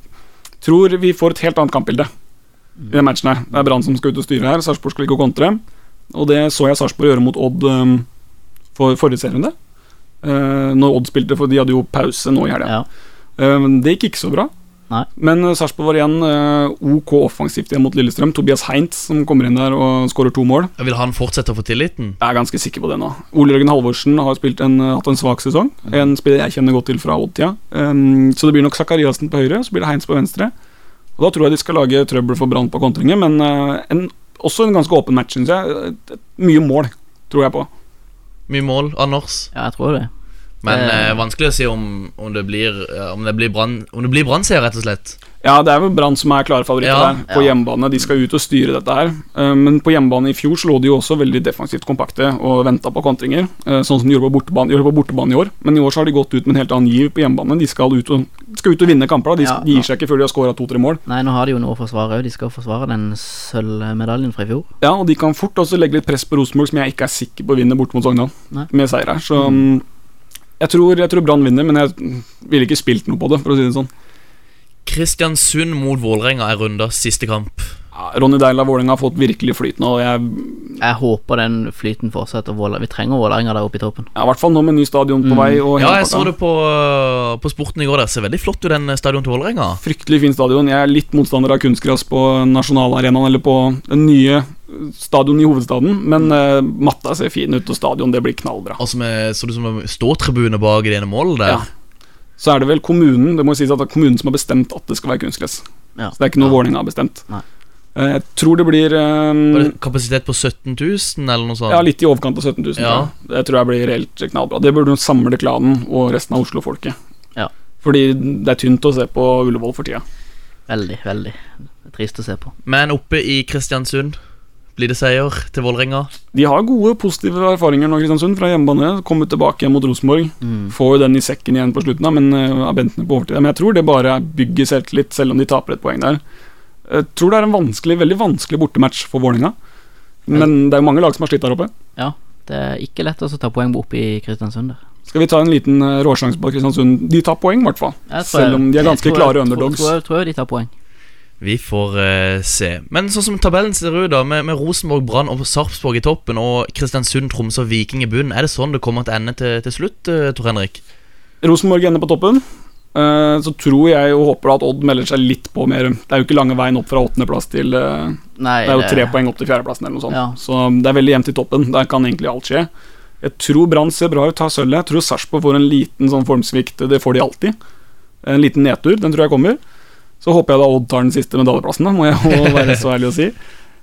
Tror vi får et helt annet kampbilde i den matchen her. Det er Brann som skal ut og styre her. Sarpsborg skal ligge og kontre. Og det så jeg Sarpsborg gjøre mot Odd um, for forrige serierunde. Uh, når Odd spilte, for de hadde jo pause nå i helga. ja. Øhm, det gikk ikke så bra. Nei. Men uh, Sarpsborg var igjen øh, OK offensivt igjen mot Lillestrøm. Tobias Heint som kommer inn der og skårer to mål. Vil han fortsette å få tilliten? Jeg er ganske sikker på det nå. Ole Jørgen Halvorsen har spilt en, eh, hatt en svak sesong. En spiller jeg kjenner godt til fra Odd-tida. Um, så det blir nok Sakariassen på høyre, så blir det Heinz på venstre. Og Da tror jeg de skal lage trøbbel for Brann på kontringer, men uh, en, også en ganske åpen match, syns jeg. Mye mål, tror jeg på. Mye mål, Anders. ja, jeg tror det. Men Eh. eh, vanskelig å si om, om det blir eh, Om det blir Brann Om det blir Brann-serie, rett og slett. Ja, det er vel Brann som er klare favoritter Ja, der, på ja. hjemmebane. De skal ut og styre dette her. Eh, men på hjemmebane i fjor så lå de jo også veldig defensivt kompakte og venta på kontringer, sånn som de gjorde på bortebane, gjorde på bortebane i år. Men i år så har de gått ut med en helt annen giv på hjemmebane. De skal ut og, skal ut og vinne kamper. da De, Ja, de gir seg ikke før de har skåra to-tre mål. Nei, nå har de jo noe å forsvare òg. De skal forsvare den sølvmedaljen fra i fjor. Ja, og de kan fort også legge litt press på Rosenborg, som jeg ikke er sikker på å vinne borte mot Sogndal, med seier her. Så mm, jeg tror, jeg tror Brann vinner, men jeg ville ikke spilt noe på det, for å si det sånn. Kristiansund mot Vålerenga er rundas siste kamp. Ja, Ronny Deila Vålerenga har fått virkelig flyt nå. og Jeg, Jeg håper den flyten fortsetter. Vi trenger Vålerenga der oppe i toppen. ja, I hvert fall nå med ny stadion på Mm. vei. Og Ja, jeg så det på, på Sporten i går. Det ser veldig flott ut, den stadion til Vålerenga. Fryktelig fin stadion. Jeg er litt motstander av kunstgras på nasjonalarenaen eller på den nye stadion i hovedstaden, men uh, matta ser fin ut, og stadion det blir knallbra. Altså med, Så det som en ståtribune bak i det ene målet der. Ja. Så er det vel kommunen Det må sies at det er kommunen som har bestemt at det skal være kunstgress. Ja. Så det er ikke noe Vålerenga har bestemt. Nei. Eh, Jeg tror det blir um, det kapasitet på 17 000, eller noe sånt? Ja, litt i overkant av 17 000. Ja. tror. Det tror jeg blir reelt knallbra. Det burde jo samle klanen og resten av Oslo-folket. Ja. Fordi det er tynt å se på Ullevål for tida. Veldig, veldig trist å se på. Men oppe i Kristiansund blir det seier til Vålerenga. De har gode, positive erfaringer nå, Kristiansund, fra hjemmebane. Kommet tilbake igjen mot Rosenborg. Mm. Får jo den i sekken igjen på slutten, da, men uh, er bentene på overtid. Men jeg tror det bare bygger selvtillit, selv om de taper et poeng der. Jeg tror det er en vanskelig, veldig vanskelig bortematch for Vålerenga. Men det er jo mange lag som har slitt der oppe. Ja, det er ikke lett å ta poeng oppe i Kristiansund der. Skal vi ta en liten uh, råsjanse på Kristiansund? De tar poeng, i hvert fall. Jeg tror jeg- Selv om de er jeg ganske tror jeg- klare tror- underdogs. Tror, jeg- tror jeg de tar poeng. Vi får eh, se. Men sånn som tabellen ser ut, da med, med Rosenborg, Brann og Sarpsborg i toppen og Kristiansund, Tromsø og Viking i bunnen, er det sånn det kommer til ende til, til slutt, uh, Tor Henrik? Rosenborg ender på toppen. Eh, så tror jeg og håper at Odd melder seg litt på mer. Det er jo ikke lange veien opp fra åttendeplass til eh, Nei, Det er jo tre poeng opp til fjerdeplassen, eller noe sånt. Ja. Så det er veldig jevnt i toppen. Der kan egentlig alt skje. Jeg tror Brann ser bra ut, tar sølvet. Jeg tror Sarpsborg får en liten sånn formsvikt. Det får de alltid. En liten nedtur. Den tror jeg kommer. Så håper jeg da Odd tar den siste medaljeplassen, da, må jeg være så ærlig å si.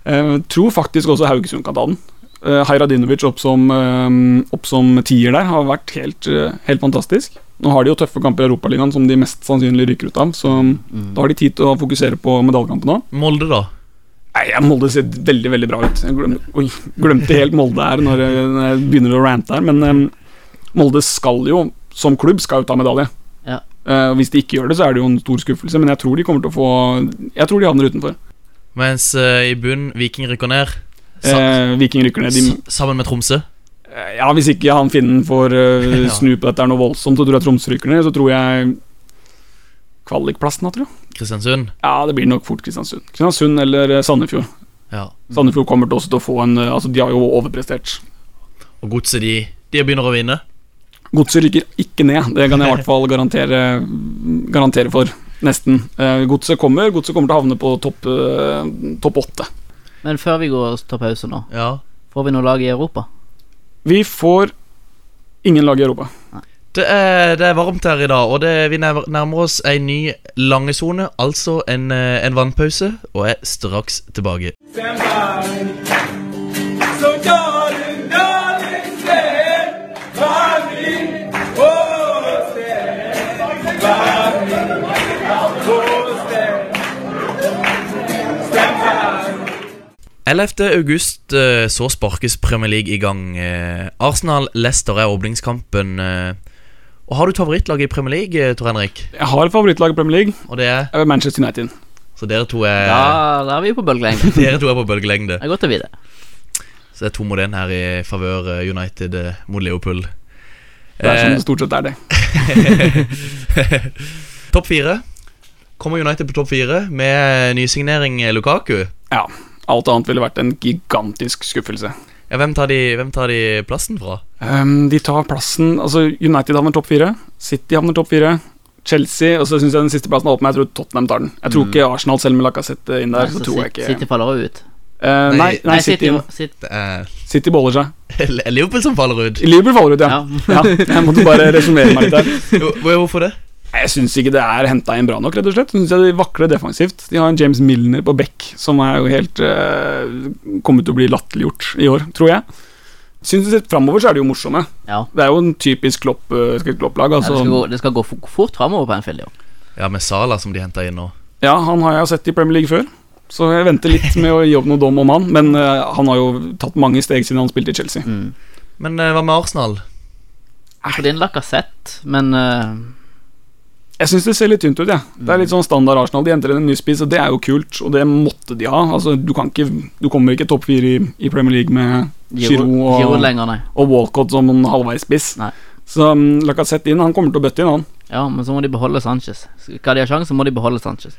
Uh, tror faktisk også Haugesund kan ta den. Uh, Hajradinovic opp som, eh, opp som tier der har vært helt, uh, helt fantastisk. Nå har de jo tøffe kamper i Europaligaen som de mest sannsynlig ryker ut av, så da har de tid til å fokusere på medaljekampen nå. Molde, da? Nei, Molde ser veldig veldig bra ut. Jeg glemte, oi, glemte helt Molde her når jeg, når jeg begynner å rante her, men um, Molde skal jo, som klubb, skal jo ta medalje. Og hvis de ikke gjør det, så er det jo en stor skuffelse, men jeg tror de kommer til å få Jeg tror de havner utenfor. Mens uh, i bunn, Viking rykker ned. Eh, Viking rykker ned. De, sammen med Tromsø. eh, ja, Hvis ikke han finnen får uh, (laughs) Ja. snu på dette er noe voldsomt, så tror jeg Tromsø rykker ned. Så tror jeg Kvalikplassen, tror jeg. Kristiansund. Ja, det blir nok fort Kristiansund. Kristiansund eller Sandefjord. Ja. Sandefjord kommer til også til å få en Altså, de har jo overprestert. Og Godset, de, de begynner å vinne. Godset ryker ikke ned, det kan jeg i hvert fall garantere, garantere for. Nesten. Eh, Godset kommer Godset kommer til å havne på topp eh, topp åtte. Men før vi går og tar pause nå, Ja. får vi noe lag i Europa? Vi får ingen lag i Europa. Det er, det er varmt her i dag, og det, vi nærmer oss ei ny langesone. Altså en, eh, en vannpause, og er straks tilbake. «11. august eh, så sparkes Premier League i gang. Eh, Arsenal-Leicester er åpningskampen. eh, Og Har du favorittlaget favorittlag i Premier League, Tor Henrik? Jeg har et favorittlag i Premier League. Og det er er Manchester United. Så dere to er Ja, da er vi på bølgelengde. (laughs) Dere to er på bølgelengde. Det er godt å vite. Så det er to mot én her i favør United mot Leopold. Det er som Eh, det stort sett er det. (laughs) topp fire. Kommer United på topp fire med nysignering Lukaku? Ja. Alt annet ville vært en gigantisk skuffelse. Ja, hvem tar de, hvem tar de plassen fra? Um, de tar plassen Altså, United havner topp fire. City havner topp fire. Chelsea, og så syns jeg den siste plassen er åpen. Jeg tror Tottenham tar den. Jeg tror ikke Arsenal, selv med Lacassette inn der, Nei, så tror jeg City- ikke City faller også ut. Uh, nei, nei, City, City, Det er City beholder seg. (laughs) Liverpool som faller ut. Liverpool faller ut, ja. Ja. ja. Jeg måtte bare resumere meg litt der. Hvorfor det? Jeg syns ikke det er henta inn bra nok, rett og slett. Synes jeg De vakler defensivt. De har en James Milner på back som er jo helt uh, kommet til å bli latterliggjort i år, tror jeg. Synes sett Framover så er de jo morsomme. Ja. Det er jo en typisk Klopp, uh, Klopp altså. Ja, det, Altså. skal gå, det skal gå fort, framover på Anfield i år. Ja, med Sala som de henta inn nå. Ja, han har jeg sett i Premier League før, så jeg venter litt (laughs) med å gi opp noe dom om han. Men uh, han har jo tatt mange steg siden han spilte i Chelsea. Mm. Men uh, hva med Arsenal? For din Lacassette, men eh, Jeg syns det ser litt tynt ut, jeg. Ja. Det er litt sånn standard Arsenal. De henter inn en ny spiss, og det er jo kult, og det måtte de ha. Altså, du, kan ikke, du kommer ikke topp fire i, i Premier League med Giroud og, Giro lenger, og Walcott som en halvveis spiss. Nei. Så um, Lacassette inn, han kommer til å bøtte inn, han. Ja, men så må de beholde Sanchez. Skal de ha sjanse, så må de beholde Sanchez.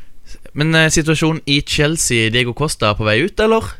Men eh, situasjonen i Chelsea, Diego Costa er på vei ut, eller?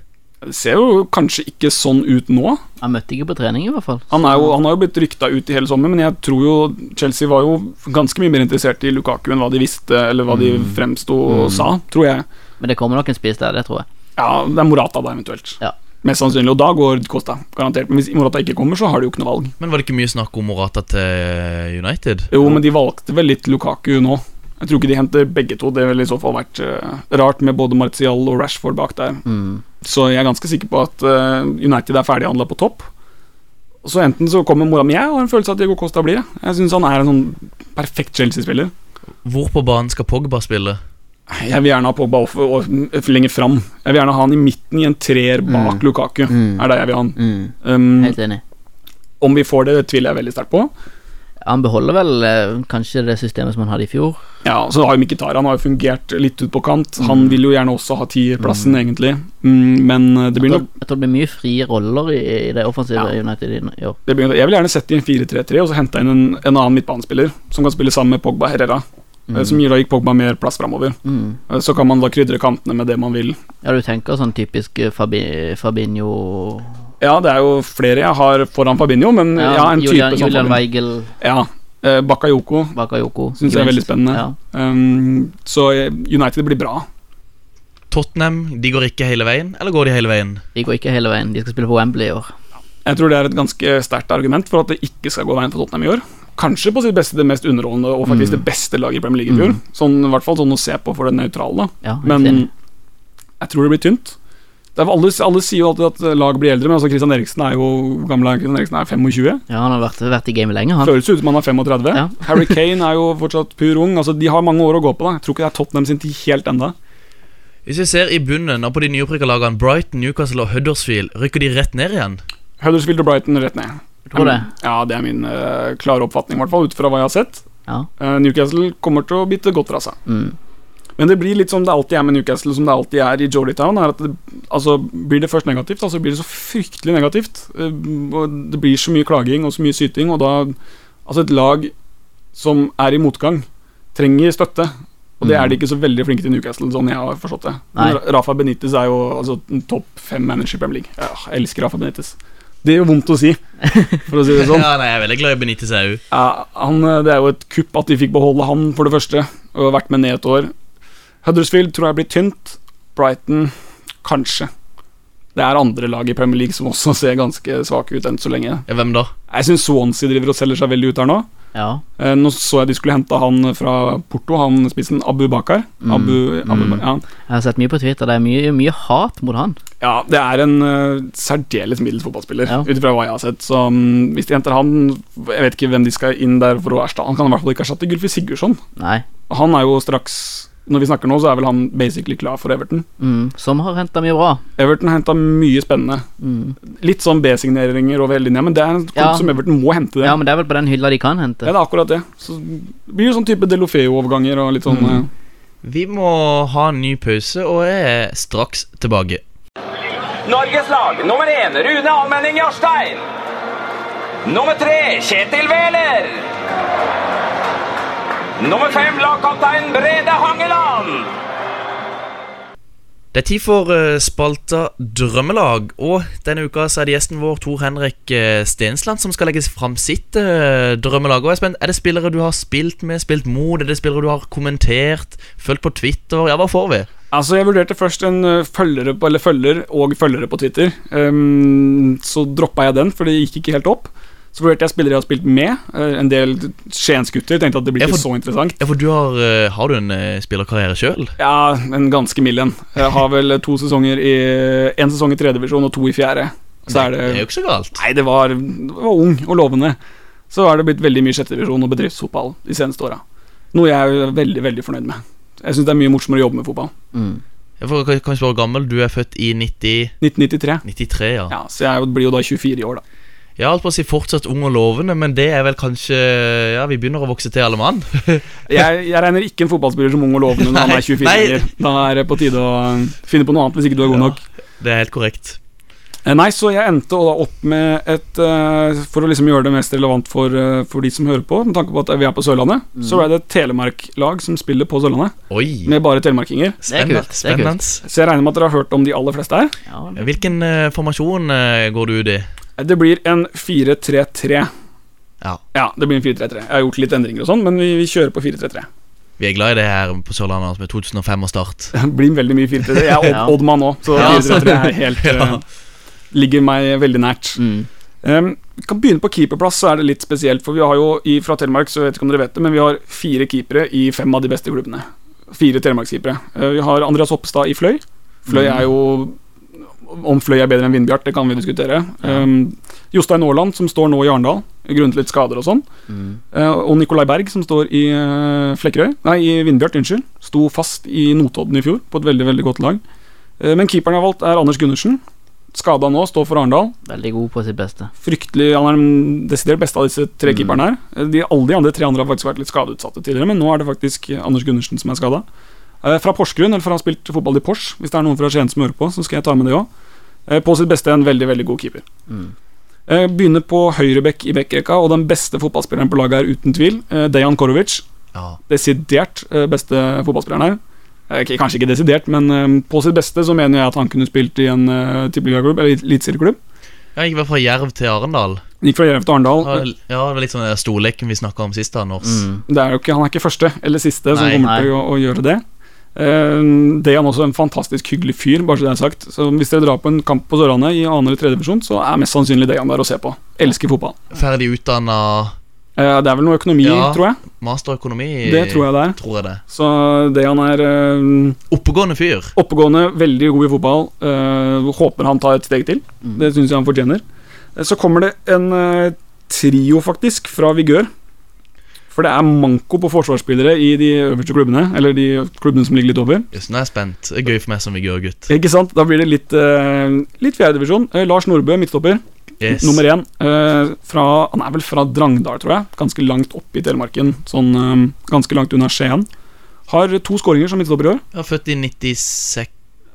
Det ser jo kanskje ikke sånn ut nå. Han møtte ikke på trening, i hvert fall. Han, er jo, han har jo blitt rykta ut i hele sommer, men jeg tror jo Chelsea var jo ganske mye mer interessert i Lukaku enn hva de visste, eller hva de fremsto og sa, tror jeg. Men det kommer nok en spiss der, det tror jeg. Ja, det er Morata da, eventuelt. Ja. Mest sannsynlig, og da går Costa, garantert. Men hvis Morata ikke kommer, så har de jo ikke noe valg. Men var det ikke mye snakk om Morata til United? Jo, men de valgte vel litt Lukaku nå. Jeg tror ikke de henter begge to. Det ville i så fall vært uh, rart med både Martial og Rashford bak der. Mm. Så jeg er ganske sikker på at uh, United er ferdighandla på topp. Så enten så kommer Mora Men jeg har en følelse av at Diego Costa blir det. Jeg syns han er en sånn perfekt Chelsea-spiller. Hvor på banen skal Pogba spille? Jeg vil gjerne ha Pogba off og og lenger fram. Jeg vil gjerne ha han i midten i en treer bak Mm. Lukaku. Mm. Er det jeg vil ha han. Mm. Um, Helt enig. om vi får det, det tviler jeg veldig sterkt på. Han beholder vel eh, kanskje det systemet som han hadde i fjor. Ja, så har jo Han har jo fungert litt ut på kant. Han vil jo gjerne også ha tierplassen, egentlig. Mm, men eh, det blir nok jeg tror det blir mye frie roller i, i det offensive Ja. United i, år. blir, Jeg vil gjerne sette i en 4-3-3 og så hente inn en, en annen midtbanespiller som kan spille sammen med Pogba Herrera. Mm. som gir da gikk Pogba mer plass framover. Mm. Eh, Så kan man da krydre kantene med det man vil. Ja, du tenker sånn typisk eh, Fabi, Fabinho Ja, det er jo flere jeg har foran Fabinho, men ja, en Julian, type som Julian Weigel, Ja. eh, Bakayoko Bakayoko syns jeg er veldig spennende. Ja. Um, så eh, United blir bra. Tottenham de går ikke hele veien, eller går de hele veien? De går ikke hele veien. De skal spille på Wembley i år. Jeg tror det er et ganske sterkt argument for at det ikke skal gå veien for Tottenham i år. Kanskje på sitt beste det mest underholdende og faktisk det beste laget i Premier League i fjor. Sånn, I hvert fall sånn å se på for det nøytrale. da. Ja, Men jeg tror det blir tynt. Det er, alle, alle sier jo alltid at lag blir eldre, men altså Christian Eriksen er jo gamle Christian Eriksen er 25. Ja, han har vært, vært i gamet lenge, han. Føles ut som han er 35. Ja. (laughs) Harry Kane er jo fortsatt pur ung. Altså De har mange år å gå på. da Jeg tror ikke det er Tottenham sin tid helt enda Hvis vi ser i bunnen og på de nyopprykka lagene Brighton, Newcastle og Huddersfield, rykker de rett ned igjen? Huddersfield og Brighton rett ned. Tror det. Ja, det er min uh, klare oppfatning, i hvert fall ut fra hva jeg har sett. Ja. Uh, Newcastle kommer til å bite godt fra seg. Mm. Men det blir litt som det alltid er med Newcastle, som det alltid er i Jollytown. Er det, altså, blir det først negativt, Altså så blir det så fryktelig negativt. Eh, og det blir så mye klaging og så mye syting, og da Altså, et lag som er i motgang, trenger støtte. Og det er de ikke så veldig flinke til Newcastle, sånn jeg har forstått det. Men Rafa Benitez er jo altså, topp fem manager i Premier League. Ja, jeg elsker Rafa Benitez. Det gjør vondt å si, for å si det (laughs) sånn. Ja, nei, Jeg er veldig glad i Benitez òg. Ja, han, det er jo et kupp at de fikk beholde han, for det første, og vært med ned et år. Huddersfield tror jeg blir tynt. Brighton kanskje. Det er andre lag i Premier League som også (laughs) ser ganske svake ut enn så lenge. Hvem da? Jeg syns Swansea driver og selger seg veldig ut her nå. Ja. Eh, nå så jeg de skulle hente han fra Porto, han spissen Abu Bakar. Abu, Abu, ja. Jeg har sett mye på Twitter. Det er mye, mye hat mot han. ja, det er en uh, særdeles middels fotballspiller, Ja. ut ifra hva jeg har sett. Så um, hvis de henter han Jeg vet ikke hvem de skal inn der for å erstatte Han kan i hvert fall ikke erstatte Gylfi Sigurdsson. Nei. Han er jo straks Når vi snakker nå, så er vel han basically klar for Everton. Mm. Som har henta mye bra. Everton har henta mye spennende. Mm. Litt sånn B-signeringer over hele linja, men det er en klubb Ja. som Everton må hente. det Ja, men det er vel på den hylla de kan hente. Ja, det er akkurat det. Så det blir jo sånn type Delofeo-overganger og litt sånn Mm. Vi må ha en ny pause, og er straks tilbake. Norges lag nummer én Rune Almenning Jarstein. Nummer tre Kjetil Wæler. Nummer fem lagkaptein Brede Hangeland. Det er tid for eh, spalta Drømmelag, og denne uka så er det gjesten vår Tor Henrik eh, Stensland som skal legge fram sitt eh, drømmelag. Og jeg er spent, Er det spillere du har spilt med, spilt mot? Er det spillere du har kommentert, fulgt på Twitter? Ja, hva får vi? Altså, jeg vurderte først en følgere på, eller følger og følgere på Twitter. Um, så droppa jeg den, for det gikk ikke helt opp. Så vurderte jeg spillere jeg har spilt med. eh, en del Skiensgutter. Tenkte at det blir ikke for- så interessant. Ja, for du har, eh, har du en eh, spillerkarriere sjøl? Ja, en ganske mild en. Jeg har vel to sesonger i En sesong i tredjedivisjon og to i fjerde. Så er Det er jo ikke så galt. Nei, det var, det var ung og lovende. Så er det blitt veldig mye sjettedivisjon og bedriftsfotball de seneste åra. Noe jeg er veldig, veldig fornøyd med. Jeg syns det er mye morsommere å jobbe med fotball. Mm. For, kan vi spørre gammel? Du er født i 90, 1993. 93, ja. Ja, så jeg blir jo da 24 i år, da. Jeg holdt på å si fortsatt ung og lovende, men det er vel kanskje Ja, vi begynner å vokse til, alle mann. (laughs) Jeg, jeg regner ikke en fotballspiller som ung og lovende når han er 24 år. Da er det på tide å finne på noe annet hvis ikke du er god Ja. nok. Det er helt korrekt. Eh, Nei, så jeg endte da opp med et eh, For å liksom gjøre det mest relevant for, eh, for de som hører på, med tanke på at vi er på Sørlandet, så ble det et Telemark-lag som spiller på Sørlandet, Oi. med bare telemarkinger. Spennende. Spennende. Så jeg regner med at dere har hørt om de aller fleste her. Ja, Hvilken uh, formasjon uh, går du ut i? Det blir en 4-3-3. Ja. Ja, det blir en 4-3-3. Jeg har gjort litt endringer og sånn, men vi, vi kjører på 4-3-3. Vi er glad i det her på Sørlandet med 2005 og start. (laughs) Det blir veldig mye 4-3-3. Jeg er (laughs) Ja. Oddmann nå, så 4-3-3 er helt (laughs) Ja. eh, Ligger meg veldig nært. Mm. Um, vi kan begynne på keeperplass, så er det litt spesielt. For vi har jo i, fra Telemark, så vet ikke om dere vet det, men vi har fire keepere i fem av de beste klubbene. Fire telemarkskeepere. Uh, vi har Andreas Hoppestad i Fløy. Fløy er jo Om Fløy er bedre enn Vindbjart, det kan vi diskutere. Um, Jostein Aaland, som står nå i Arendal, grunnet litt skader og sånn. Mm. Uh, og Nikolai Berg, som står i uh, Flekkerøy Nei, i Vindbjart, unnskyld. Sto fast i Notodden i fjor, på et veldig veldig godt lag. Uh, men keeperen jeg har valgt, er Anders Gundersen. Skada nå, står for Arendal. Veldig god på sitt beste. Fryktelig, Han er den desidert beste av disse tre Mm. keeperne her. De, alle de andre tre andre har faktisk vært litt skadeutsatte tidligere, men nå er det faktisk Anders Gundersen som er skada. fra Porsgrunn, eller for han har spilt fotball i Pors. Hvis det er noen fra Skien som hører på, så skal jeg ta med det òg. På sitt beste en veldig, veldig god keeper. Mm. Eh, begynner på høyrebekk i backrekka, og den beste fotballspilleren på laget er uten tvil eh, Dejan Korovic. Ja. Desidert eh, beste fotballspilleren her. Eh, Kanskje ikke desidert, men eh, på sitt beste så mener jeg at han kunne spilt i en tippeligaklubb, eller eliteserieklubb. Jeg gikk vel fra Jerv til Arendal. Gikk fra Jerv til Arendal. Ja, det var litt sånn storleken vi snakka om sist. Anders Mm. Det er jo ikke, han er ikke første eller siste som kommer nei. til å, å gjøre det. Eh, det er han også en fantastisk hyggelig fyr, bare så det er sagt. Så hvis dere drar på en kamp på Sørlandet i annen eller tredje divisjon, så er mest sannsynlig Dejan der å se på. Elsker fotball. Ferdig utdanna Eh, det er vel noe økonomi, Ja. tror jeg. masterøkonomi. Det tror jeg det er. Tror jeg det. Så Dejan er eh, Oppegående fyr. oppegående, veldig god i fotball. Eh, håper han tar et steg til. Det syns jeg han fortjener. Eh, Så kommer det en trio, faktisk, fra Vigør. For det er manko på forsvarsspillere i de øverste klubbene. Eller de klubbene som ligger litt over. Yes, nå er jeg spent. Det er gøy for meg som vigørgutt. Ikke sant? Da blir det litt, uh, litt fjerdedivisjon. Uh, Lars Nordbø, midtstopper. Yes. Nummer én. Uh, fra, han er vel fra Drangdal, tror jeg. Ganske langt oppe i Telemarken. Sånn eh, ganske langt unna Skien. Har to skåringer som midtstopper i år. Er født i 96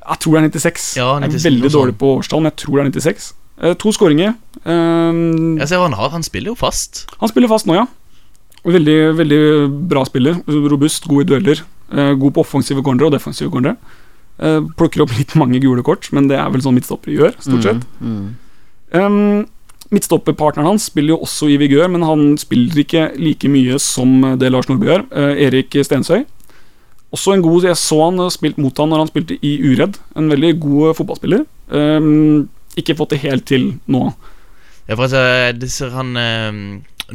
Jeg tror det er 96. Ja, jeg er veldig dårlig på årstall, men jeg tror det er 96. Eh, to skåringer. Eh, Jeg ser han har. Han spiller jo fast. han spiller fast nå, ja. Og Veldig, veldig bra spiller. Robust, god i dueller. Eh, god på offensive cornere og defensive cornere. Eh, plukker opp (laughs) litt mange gule kort, men det er vel sånn midtstoppere gjør, stort sett. Mm. Um, Midtstopperpartneren hans spiller jo også i Vigør, men han spiller ikke like mye som det Lars Nordby gjør. Eh, Erik Stensøy. Også en god Jeg så han og spilt mot han når han spilte i Uredd. En veldig god fotballspiller. Um, ikke fått det helt til nå. Ja, for altså, det ser han eh,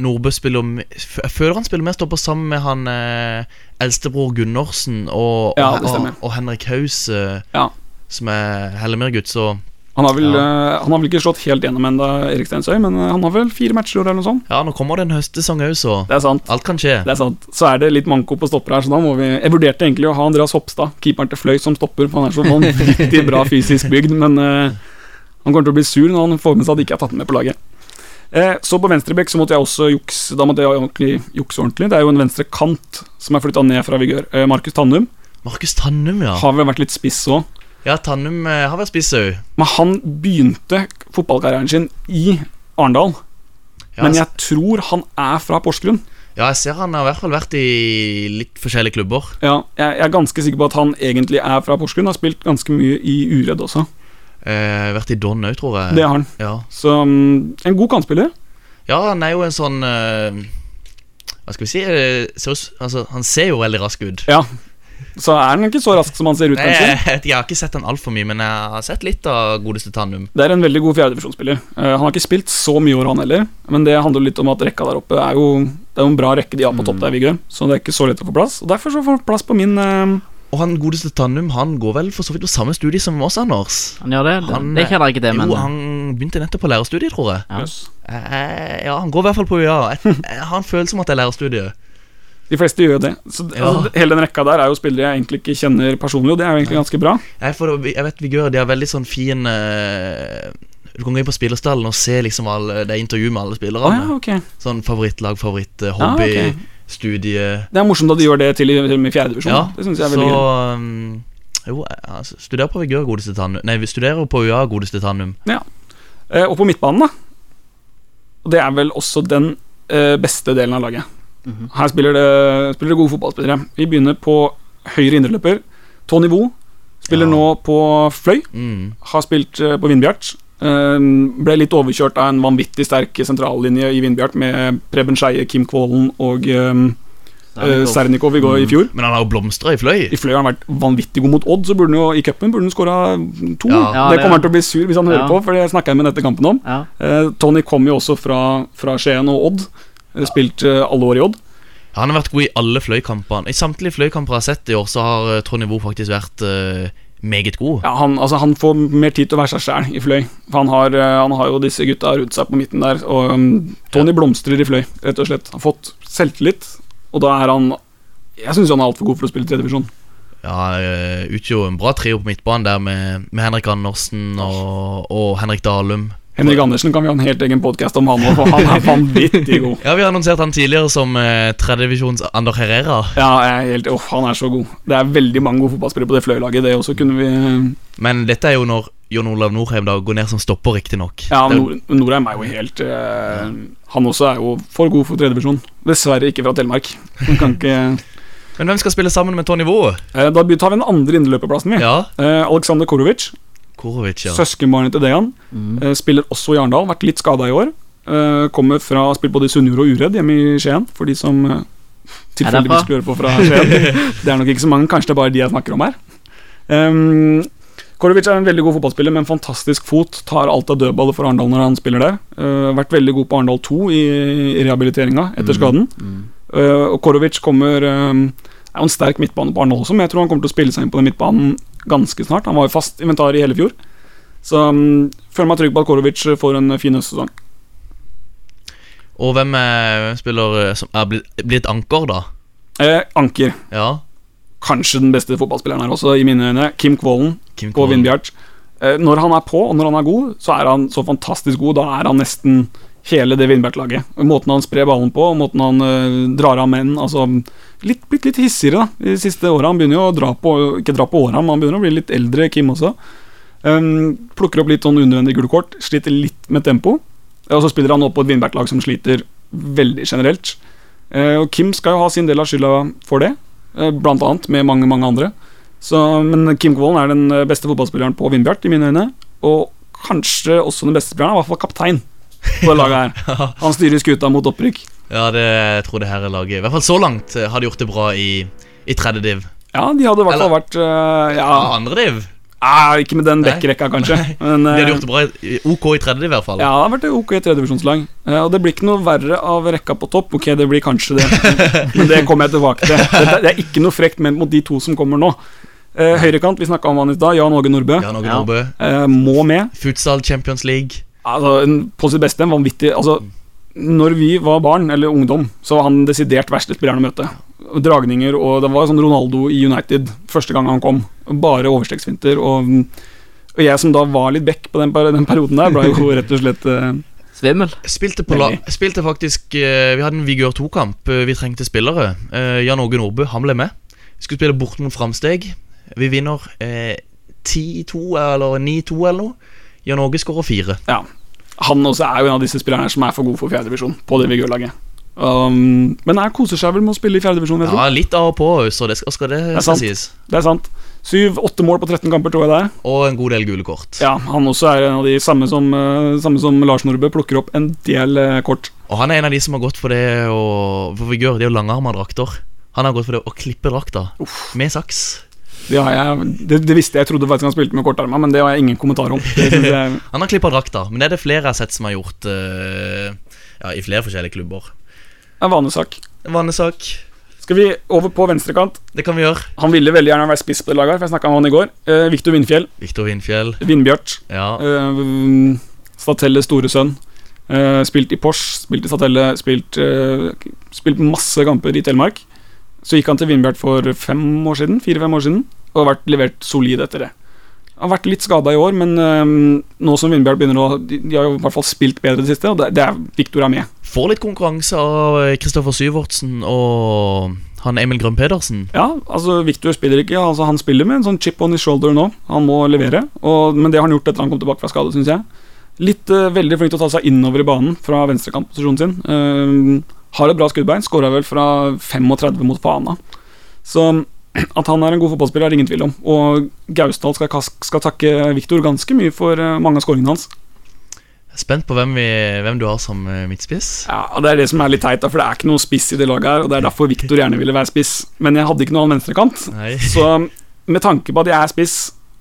Nordbø spiller Jeg føler han spiller mer stopper sammen med han eh, eldstebror Gunnorsen og, og, ja, og, og Henrik Haus, eh, Ja. som er Hellemyr-gutt, så Han har vel, Ja. eh, han har vel ikke slått helt gjennom ennå, Erik Stensøy, men eh, han har vel fire matcher eller noe sånt. Ja, nå kommer det en høstsesong òg, så Det er sant. alt kan skje. Det er sant. Så er det litt manko på stopper her, så da må vi Jeg vurderte egentlig å ha Andreas Hopstad, keeperen til Fløy, som stopper, for han er så vanvittig bra fysisk bygd, men uh, han kommer til å bli sur når han får med seg at ikke er tatt med på laget. Eh, så på venstrebekk så måtte jeg også jukse Da måtte jeg ordentlig jukse ordentlig. Det er jo en venstre kant som er flytta ned fra Vigør. Eh, Markus Tannum Markus Tannum, ja. har vel vært litt spiss òg. Ja, Tannum eh, har vært spiss òg. Men han begynte fotballkarrieren sin i Arendal. Ja, men jeg tror han er fra Porsgrunn. ja, jeg ser han har i hvert fall vært i litt forskjellige klubber. Ja, jeg, jeg er ganske sikker på at han egentlig er fra Porsgrunn. Har spilt ganske mye i Uredd også. Eh, vært i Don òg, tror jeg. Det har han. Ja. Så um, en god kantspiller. ja, han er jo en sånn eh, Hva skal vi si eh, ser altså, Han ser jo veldig rask ut. Ja. Så er han ikke så rask som han ser ut, Nei, jeg, (laughs) jeg har ikke sett han altfor mye, men jeg har sett litt av godeste Tannum. Det er en veldig god fjerdedivisjonsspiller. Uh, han har ikke spilt så mye år, han heller. Men det handler litt om at rekka der oppe er jo Det er jo en bra rekke de har på topp der, Vigør. Så det er ikke så lett å få plass. Og derfor så får han plass på min uh, Og han godeste Tannum Han går vel for så vidt på samme studie som oss, Anders. Han gjør det? Han, det kjenner jeg ikke til, men Jo, han begynte nettopp på lærerstudiet, tror jeg. ja. Eh, ja, han går i hvert fall på UiA. Jeg, jeg har en følelse om at det er lærerstudiet. De fleste gjør jo det. Så Ja. altså, Hele den rekka der er jo spillere jeg egentlig ikke kjenner personlig, og det er jo egentlig ganske bra. Jeg, for, jeg vet Vigør de har veldig sånn fin uh, Du kan gå inn på spillerstallen og se liksom alle, det er intervju med alle spillerne. Ah, ja, okay. Sånn favorittlag, favoritt, eh, Ah, hobby, ok. Studie Det er morsomt at de gjør det til i, i fjerdedivisjon. Ja, det syns jeg er så veldig gøy. um, Jo, altså, studerer på Vigør, godeste Tannum. Nei, vi studerer på UiA, godeste Tannum. Eh, og på midtbanen, da. Og det er vel også den eh, beste delen av laget. Mhm. Her spiller det, spiller det gode fotballspillere. Vi begynner på høyre indreløper. Tony Vo spiller Ja. nå på Fløy. Mm. Har spilt eh, på Vindbjart. Eh, ble litt overkjørt av en vanvittig sterk sentrallinje i Vindbjart med Preben Skeie, Kim Kvålen og eh, eh, Sernikov i, går, i fjor. Men han har jo blomstra i fløy. I Fløy har han vært vanvittig god mot Odd, så burde han jo i cupen burde han skåra to. Ja. Ja, det det- kommer han til å bli sur hvis han hører på, for det snakka jeg med dette kampen om. Ja. Eh, Tony kom jo også fra, fra Skien og Odd. Eh, Spilt uh, alle år i Odd. Han har vært god i alle fløykampene. I samtlige fløykamper jeg har sett i år, så har Trond Ivo faktisk vært eh, meget god. Ja, han, altså, han får mer tid til å være seg sjæl i Fløy. For han har, eh, han har jo disse gutta rundt seg på midten der. Og um, Tony blomstrer i Fløy, rett og slett. Han Har fått selvtillit, og da er han Jeg syns han er altfor god for å spille tredjedivisjon. Ja, uh, Utgjorde jo en bra trio på midtbanen der med, med Henrik Andersen og, og Henrik Dalum. Henrik Andersen kan vi ha en helt egen podkast om, han òg, for han er (laughs) vanvittig god. Ja, Vi har annonsert han tidligere som eh, tredjevisjons Ander Herrera. Ja, helt, oh, han er så god. Det er veldig mange gode fotballspillere på det Fløy-laget. Det også kunne vi Men dette er jo når Jon Olav Norheim da går ned som stopper, riktignok. Ja, Nor Norheim er jo helt eh, Han også er jo for god for tredjevisjon. Dessverre ikke fra Telemark. Han kan ikke (laughs) Men hvem skal spille sammen med Tony Voe? eh, Da tar vi den andre inneløperplassen, vi. Ja, Eh, Aleksandr Korovic, Korovic, ja. søskenbarnet til Dejan, eh, spiller også i Arendal. Vært litt skada i år. Eh, kommer fra Spilt både i Sunnjord og Uredd hjemme i Skien, for de som eh, tilfeldigvis høre på fra Skien. (laughs) det er nok ikke så mange, kanskje det er bare de jeg snakker om her. Um, Korovic er en veldig god fotballspiller med en fantastisk fot. Tar alt av dødballer for Arendal når han spiller der. Uh, vært veldig god på Arendal 2 i, i rehabiliteringa etter skaden. Uh, og Korovic kommer um, er jo en sterk midtbane på Arendal også, men jeg tror han kommer til å spille seg inn på den midtbanen ganske snart. Han var jo fast inventar i hele fjor. Så um, føler meg trygg på at Korovic får en fin høstsesong. Og hvem, er, spiller eh, som er blitt, anker, da? Eh, Anker. Ja, Kanskje den beste fotballspilleren her også, i mine øyne. Kim Kvålen Kim på Kvålen. Vindbjart. Eh, når han er på, og når han er god, så er han så fantastisk god. Da er han nesten hele det Vindbert-laget. Måten han sprer ballen på, og måten han uh, drar av menn Altså litt, blitt litt hissigere da de siste åra. Han begynner jo å dra på Ikke dra på åra, men han begynner å bli litt eldre, Kim også. Um, plukker opp litt sånn unødvendig gule kort, sliter litt med tempo. Og så spiller han nå på et Vindbert-lag som sliter veldig generelt. Uh, og Kim skal jo ha sin del av skylda for det, uh, blant annet med mange, mange andre. Så, men Kim Kvålen er den beste fotballspilleren på Vindbjart, i mine øyne. Og kanskje også den beste spilleren, er i hvert fall kaptein på det laget her. (laughs) Han styrer skuta mot opprykk. Ja, det, jeg tror det her er laget I hvert fall så langt eh, har de gjort det bra i, i tredje div. Ja, de hadde i hvert fall vært uh, Ja, andre div. ah, ikke med den backrekka, kanskje. (laughs) Men, De eh, hadde gjort det bra i, OK i tredje div, i hvert fall. Ja, det har vært OK i tredjedivisjonslag. Uh, og det blir ikke noe verre av rekka på topp. Ok, det blir kanskje det, (laughs) men det kommer jeg tilbake til. Det, det er ikke noe frekt ment mot de to som kommer nå. Uh, høyrekant, vi snakka om han i stad. Jan Åge Nordbø. Jan Åge Ja. Nordbø. Eh, må med. Futsal Champions League. Altså, en, på sitt beste, en vanvittig Altså, når vi var barn, eller ungdom, så var han desidert verste spilleren å møte. Dragninger, og det var sånn Ronaldo i United første gang han kom. Bare overstreksfinter. Og, og jeg som da var litt back på den, den perioden der, ble jo (laughs) rett og slett eh, Svimmel. Spilte, på la, spilte faktisk eh, Vi hadde en Vigør 2-kamp. eh, Vi trengte spillere. Jan Åge Nordbø, han ble med. Vi skulle spille bort mot Framsteg. Vi vinner eh, 10-2 eller 9-2 eller noe. Jan Åge skårer fire. Ja. Han også er jo en av disse spillerne som er for god for fjerdedivisjon på det Vigør-laget. Um, men han koser seg vel med å spille i fjerdedivisjon. Ja, litt av og på, så det skal, skal det, det skal sies. Det er sant. Syv-åtte mål på 13 kamper, tror jeg det er. Og en god del gule kort. Ja, Han også er en av de samme som, eh, samme som Lars Nordbø, plukker opp en del eh, kort. Og han er en av de som har gått for det å For Vigør, det er jo langarma drakter. Han har gått for det å klippe drakta med saks. Det, jeg, det, det visste jeg, jeg trodde faktisk han spilte med kortarma, men det har jeg ingen kommentar om. Det jeg, (laughs) Han har klippa drakta, men det er det flere jeg har sett som har gjort uh, Ja, i flere forskjellige klubber. En vanesak. En vanesak. Skal vi over på venstrekant? Det kan vi gjøre. Han ville veldig gjerne være spiss på det laget, for jeg snakka med han i går. Eh, Viktor Vindfjell. Victor Vindfjell. Vindbjørt. Ja. Eh, Statelle store sønn. Eh, spilt i Porsche, spilt i Statelle, spilt, eh, spilt masse kamper i Telemark. Så gikk han til Vindbjart for fem år siden, fire-fem år siden, og har vært levert solid etter det. Han har vært litt skada i år, men eh, nå som Vindbjart begynner å De, de har jo i hvert fall spilt bedre det siste, og det, det er Viktor er med. Får litt konkurranse av Kristoffer Syvertsen og han Emil Grønn Pedersen. Ja, altså Viktor spiller ikke, altså han spiller med en sånn chip on his shoulder nå. Han må levere, og, men det har han gjort etter han kom tilbake fra skade, syns jeg. Litt eh, veldig flink til å ta seg innover i banen fra venstrekantposisjonen sin. Eh, har et bra skuddbein, skåra vel fra 35 mot Fana. Så (clears throat) at han er en god fotballspiller, er ingen tvil om. Og Gausdal skal, skal takke Viktor ganske mye for eh, mange av skåringene hans. Jeg er Spent på hvem, vi, hvem du har som eh, midtspiss. Ja, og Det er det som er litt teit, for det er ikke noe spiss i det laget her. Og det er derfor Viktor gjerne ville være spiss. Men jeg hadde ikke noe annen venstrekant. Nei. (laughs) Så med tanke på at jeg er spiss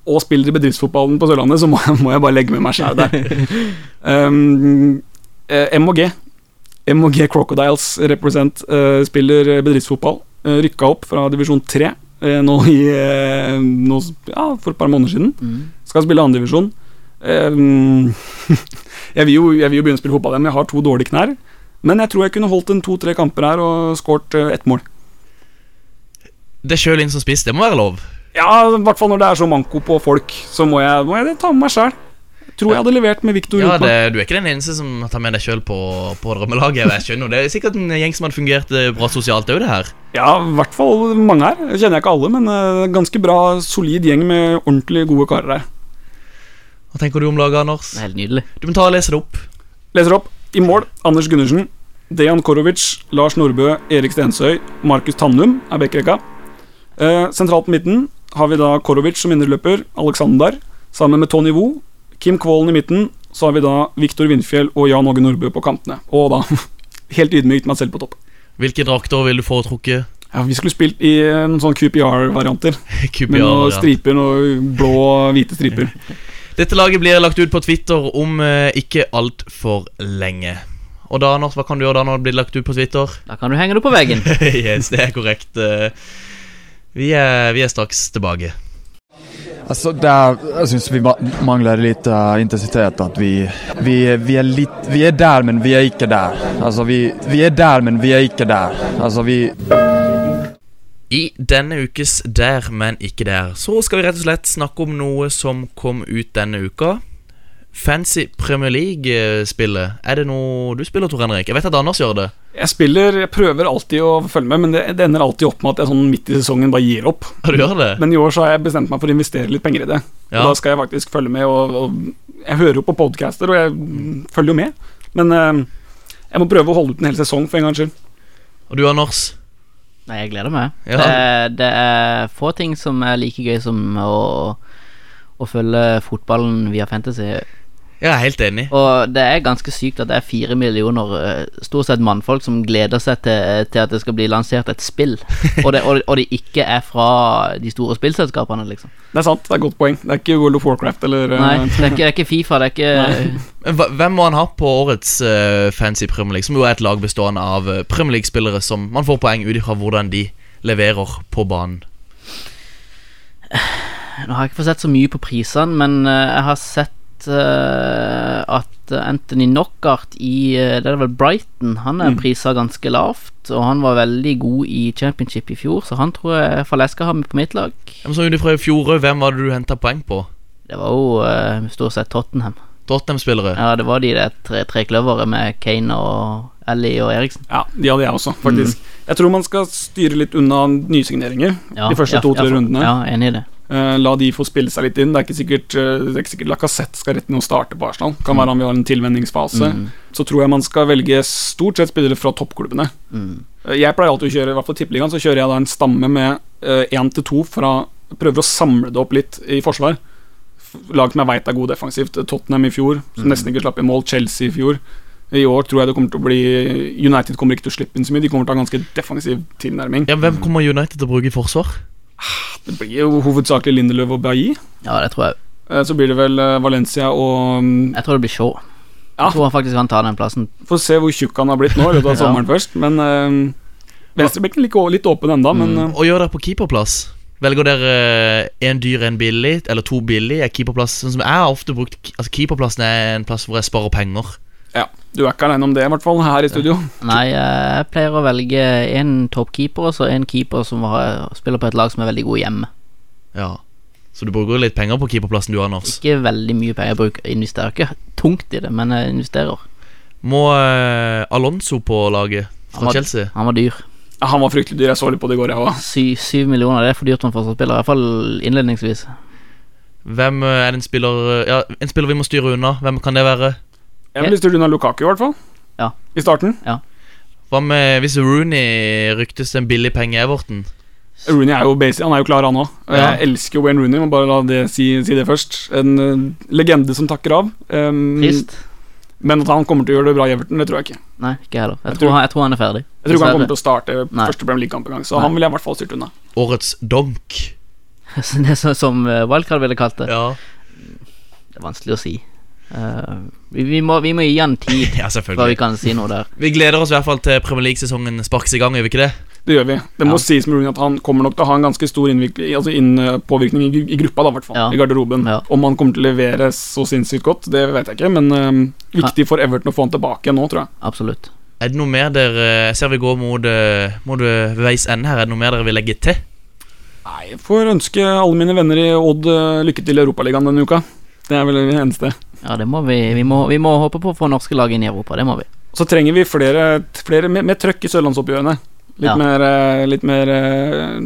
og spiller i bedriftsfotballen på Sørlandet, så må jeg, må jeg bare legge med meg sjæl der. (laughs) Um, eh, MG Crocodiles represent eh, spiller bedriftsfotball. Uh, Rykka opp fra divisjon 3 eh, nå i eh, nå, ja, for et par måneder siden. Skal spille andredivisjon. (laughs) Jeg, vil jo- jeg vil jo begynne å spille fotball igjen, men jeg har to dårlige knær. Men jeg tror jeg kunne holdt en to-tre kamper her og skåret eh, ett mål. Det sjøl inn som spiss, det må være lov. Ja, i hvert fall når det er så manko på folk, så må jeg, må jeg ta med meg sjæl. Tror jeg hadde levert med Viktor Ja, det, Du er ikke den eneste som tar med deg sjøl på, på drømmelaget. Jeg skjønner Det er sikkert en gjeng som hadde fungert eh, bra sosialt òg, det her. Ja, i hvert fall mange her. Jeg kjenner jeg ikke alle, men uh, ganske bra, solid gjeng med ordentlig gode karer her. Hva tenker du om laget, Anders? Er helt nydelig. Du må ta og lese det opp. Leser opp. I mål Anders Gundersen, Dejan Korovic, Lars Nordbø, Erik Stensøy, Markus Tannum er backrekka. Uh, sentralt på midten har vi da Korovic som indreløper, Alexander sammen med Tony Wu, Kim Kvålen i midten, så har vi da Viktor Vindfjell og Jan Åge Nordbø på kantene. Og da, (laughs) helt ydmykt, meg selv på topp. Hvilke drakter vil du foretrukke? Ja, vi skulle spilt i en sånn QPR-varianter. (laughs) Med noen ja. striper, noen blå og hvite striper. (laughs) Dette laget blir lagt ut på Twitter om eh, ikke altfor lenge. Og da, Anders, hva kan du gjøre da når det blir lagt ut på Twitter? Da kan du henge det på veggen. yes, det er korrekt. Eh, Vi er, vi er straks tilbake. Alltså der, jeg syns vi mangler litt uh, intensitet. At vi, vi, vi, er litt vi er der, men vi er ikke der. Altså, vi, vi er der, men vi er ikke der. Altså, vi... I denne ukes Der, men ikke der, så skal vi rett og slett snakke om noe som kom ut denne uka. Fancy Premier League-spillet. Er det noe du spiller, Tor Henrik? Jeg vet at Anders gjør det. Jeg spiller, jeg prøver alltid å følge med, men det, det ender alltid opp med at jeg sånn midt i sesongen bare gir opp. Du gjør det? Men i år så har jeg bestemt meg for å investere litt penger i det. Ja. Og da skal jeg faktisk følge med, og, og jeg hører jo på podcaster, og jeg følger jo med. Men uh, jeg må prøve å holde ut en hel sesong for en gangs skyld. Og du, Anders? Nei, jeg gleder meg. Ja. Det, det er få ting som er like gøy som å, å følge fotballen via Fantasy. Jeg er helt enig. Og det er ganske sykt at det er fire millioner eh, stort sett mannfolk som gleder seg til, til at det skal bli lansert et spill, og det, og, og det ikke er fra de store spillselskapene, liksom. Det er sant, det er et godt poeng. Det er ikke World of Warcraft eller eh, Nei, det er ikke, det er ikke Fifa, det er ikke Men Hvem må han ha på årets uh, Fancy Premier League, som jo er et lag bestående av Premier League-spillere som man får poeng ut ifra hvordan de leverer på banen? Nå har jeg ikke fått sett så mye på prisene, men jeg har sett at Anthony Knockart i eh, Det er vel Brighton. Han er Mm. prisa ganske lavt, og han var veldig god i championship i fjor, så han tror jeg iallfall jeg skal ha med på mitt lag. Men så Ut ifra i fjor, hvem var det du henta poeng på? Det var jo eh, stort sett Tottenham. Tottenham-spillere? Ja, det var de der tre, tre kløvere med Kane og Ellie og Eriksen. Ja, de hadde jeg også, faktisk. Jeg tror man skal styre litt unna nysigneringer Ja, de første ja, to-tre ja, rundene. Ja, enig i det. Eh, la de få spille seg litt inn. Det er ikke sikkert, eh, det er ikke sikkert Lacassette skal rett inn og starte på Arsenal. Kan være han vi har en tilvenningsfase. Mm. Så tror jeg man skal velge stort sett spillere fra toppklubbene. Mm. Eh, Jeg pleier alltid å kjøre, i hvert fall Tippeligaen, så kjører jeg da en stamme med én til to fra Prøver å samle det opp litt i forsvar. Lag som jeg veit er gode defensivt. Tottenham i fjor, som Mm. nesten ikke slapp i mål. Chelsea i fjor. I år tror jeg det kommer til å bli United kommer ikke til å slippe inn så mye. De kommer til å ha ganske defensiv tilnærming. Ja, Hvem kommer United til å bruke i forsvar? Det blir jo hovedsakelig Lindeløv og Bailly. Ja, det tror jeg. Eh, Så blir det vel eh, Valencia og mm, Jeg tror det blir Shaw. Ja. Jeg tror han faktisk kan ta den plassen. Får se hvor tjukk han har blitt nå i løpet av (laughs) Ja. sommeren først. Men øh, venstrebekken litt, litt åpen enda, men eh, Og gjør dere på keeperplass? Velger dere en dyr, en billig, eller to billig? Er keeperplass sånn som Jeg har ofte brukt Altså Keeperplassen er en plass hvor jeg sparer penger. Ja. Du er ikke alene om det, i hvert fall, her i studio. Nei, jeg pleier å velge en toppkeeper og så en keeper som har, spiller på et lag som er veldig god hjemme. Ja Så du bruker litt penger på keeperplassen du, Anders? Ikke veldig mye penger. Jeg bruker, investerer ikke tungt i det, men jeg investerer. Må eh, Alonso på laget Han fra var, Chelsea? han var dyr. Ja, han var fryktelig dyr. Jeg så litt på det i går, jeg òg. Sy, syv millioner, det er for dyrt for en forsvarsspiller. I hvert fall innledningsvis. Hvem eh, er det en spiller eh, Ja, en spiller vi må styre unna? Hvem kan det være? Jeg vil styre unna Lukaku, i hvert fall. Ja. I starten. Hva med hvis Rooney ryktes en billig penge i Everton? Rooney er jo basic, han er jo klar, han òg. Og Ja. Jeg elsker jo Wayne Rooney, må bare la det si, si det først. En uh, legende som takker av. Um, Trist. men at han kommer til å gjøre det bra i Everton, det tror jeg ikke. Nei, ikke heller. Jeg, Jeg tror, tror- han, jeg tror han er ferdig. Jeg tror ikke han kommer til å starte Nei. første Premier League-kamp engang, så Nei. han vil jeg i hvert fall styrt unna. Årets donk. (laughs) Det er som eh, Wildcard ville kalt det. Ja, Det er vanskelig å si. Eh, vi, vi, må, vi må gi han tid (laughs) ja før vi kan si noe der. Vi gleder oss i hvert fall til Premier League-sesongen sparkes i gang, gjør vi ikke det? Det gjør vi. Det må Ja. sies med Rooney at han kommer nok til å ha en ganske stor altså inn, påvirkning i, i gruppa, da, i hvert fall. Ja. I garderoben. Ja. Om han kommer til å levere så sinnssykt godt, det vet jeg ikke, men um, viktig for Everton å få han tilbake nå, tror jeg. Absolutt. Er det noe mer dere Jeg ser vi går mot, eh, mot eh, veis ende her. Er det noe mer dere vil legge til? Nei, jeg får ønske alle mine venner i Odd lykke til i Europaligaen denne uka. Det er vel det eneste. Ja, det må vi. Vi må, vi må håpe på å få norske lag inn i Europa. Det må vi. Så trenger vi flere, flere mer, mer trøkk i sørlandsoppgjørene. Litt Ja. mer, øh, litt mer øh,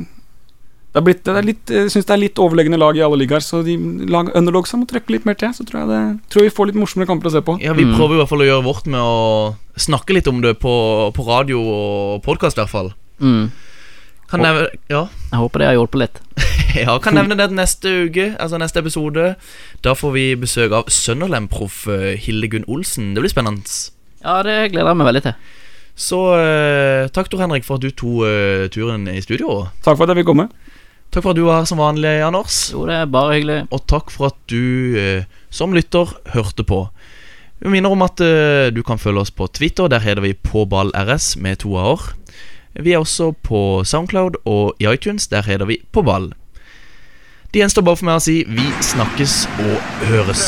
Det er blitt, det er litt, jeg syns det er litt overlegne lag i alle ligaer, så de lag underdogsa må trekke litt mer til. Så tror jeg, det, tror vi får litt morsommere kamper å se på. Ja, Vi Mm. prøver i hvert fall å gjøre vårt med å snakke litt om det på, på radio og podkast, i hvert fall. Mm. Kan nevne, ja, Jeg håper det har hjulpet litt. (laughs) ja, kan nevne det neste uke, altså neste episode. Da får vi besøk av Sønderlem-proff Hildegunn Hilde Gunn Olsen. Det blir spennende. Ja, det gleder jeg meg veldig til. Så uh, takk, Tor Henrik, for at du tok uh, turen i studio. Takk for at jeg fikk komme. Takk for at du var her som vanlig, Anders. Jo, det er bare hyggelig. Og takk for at du uh, som lytter hørte på. Vi minner om at eh, du kan følge oss på Twitter. Der heter vi PåBallRS med to a-er. Vi er også på Soundcloud og i iTunes. Der heter vi På ball. Det gjenstår bare for meg å si vi snakkes og høres.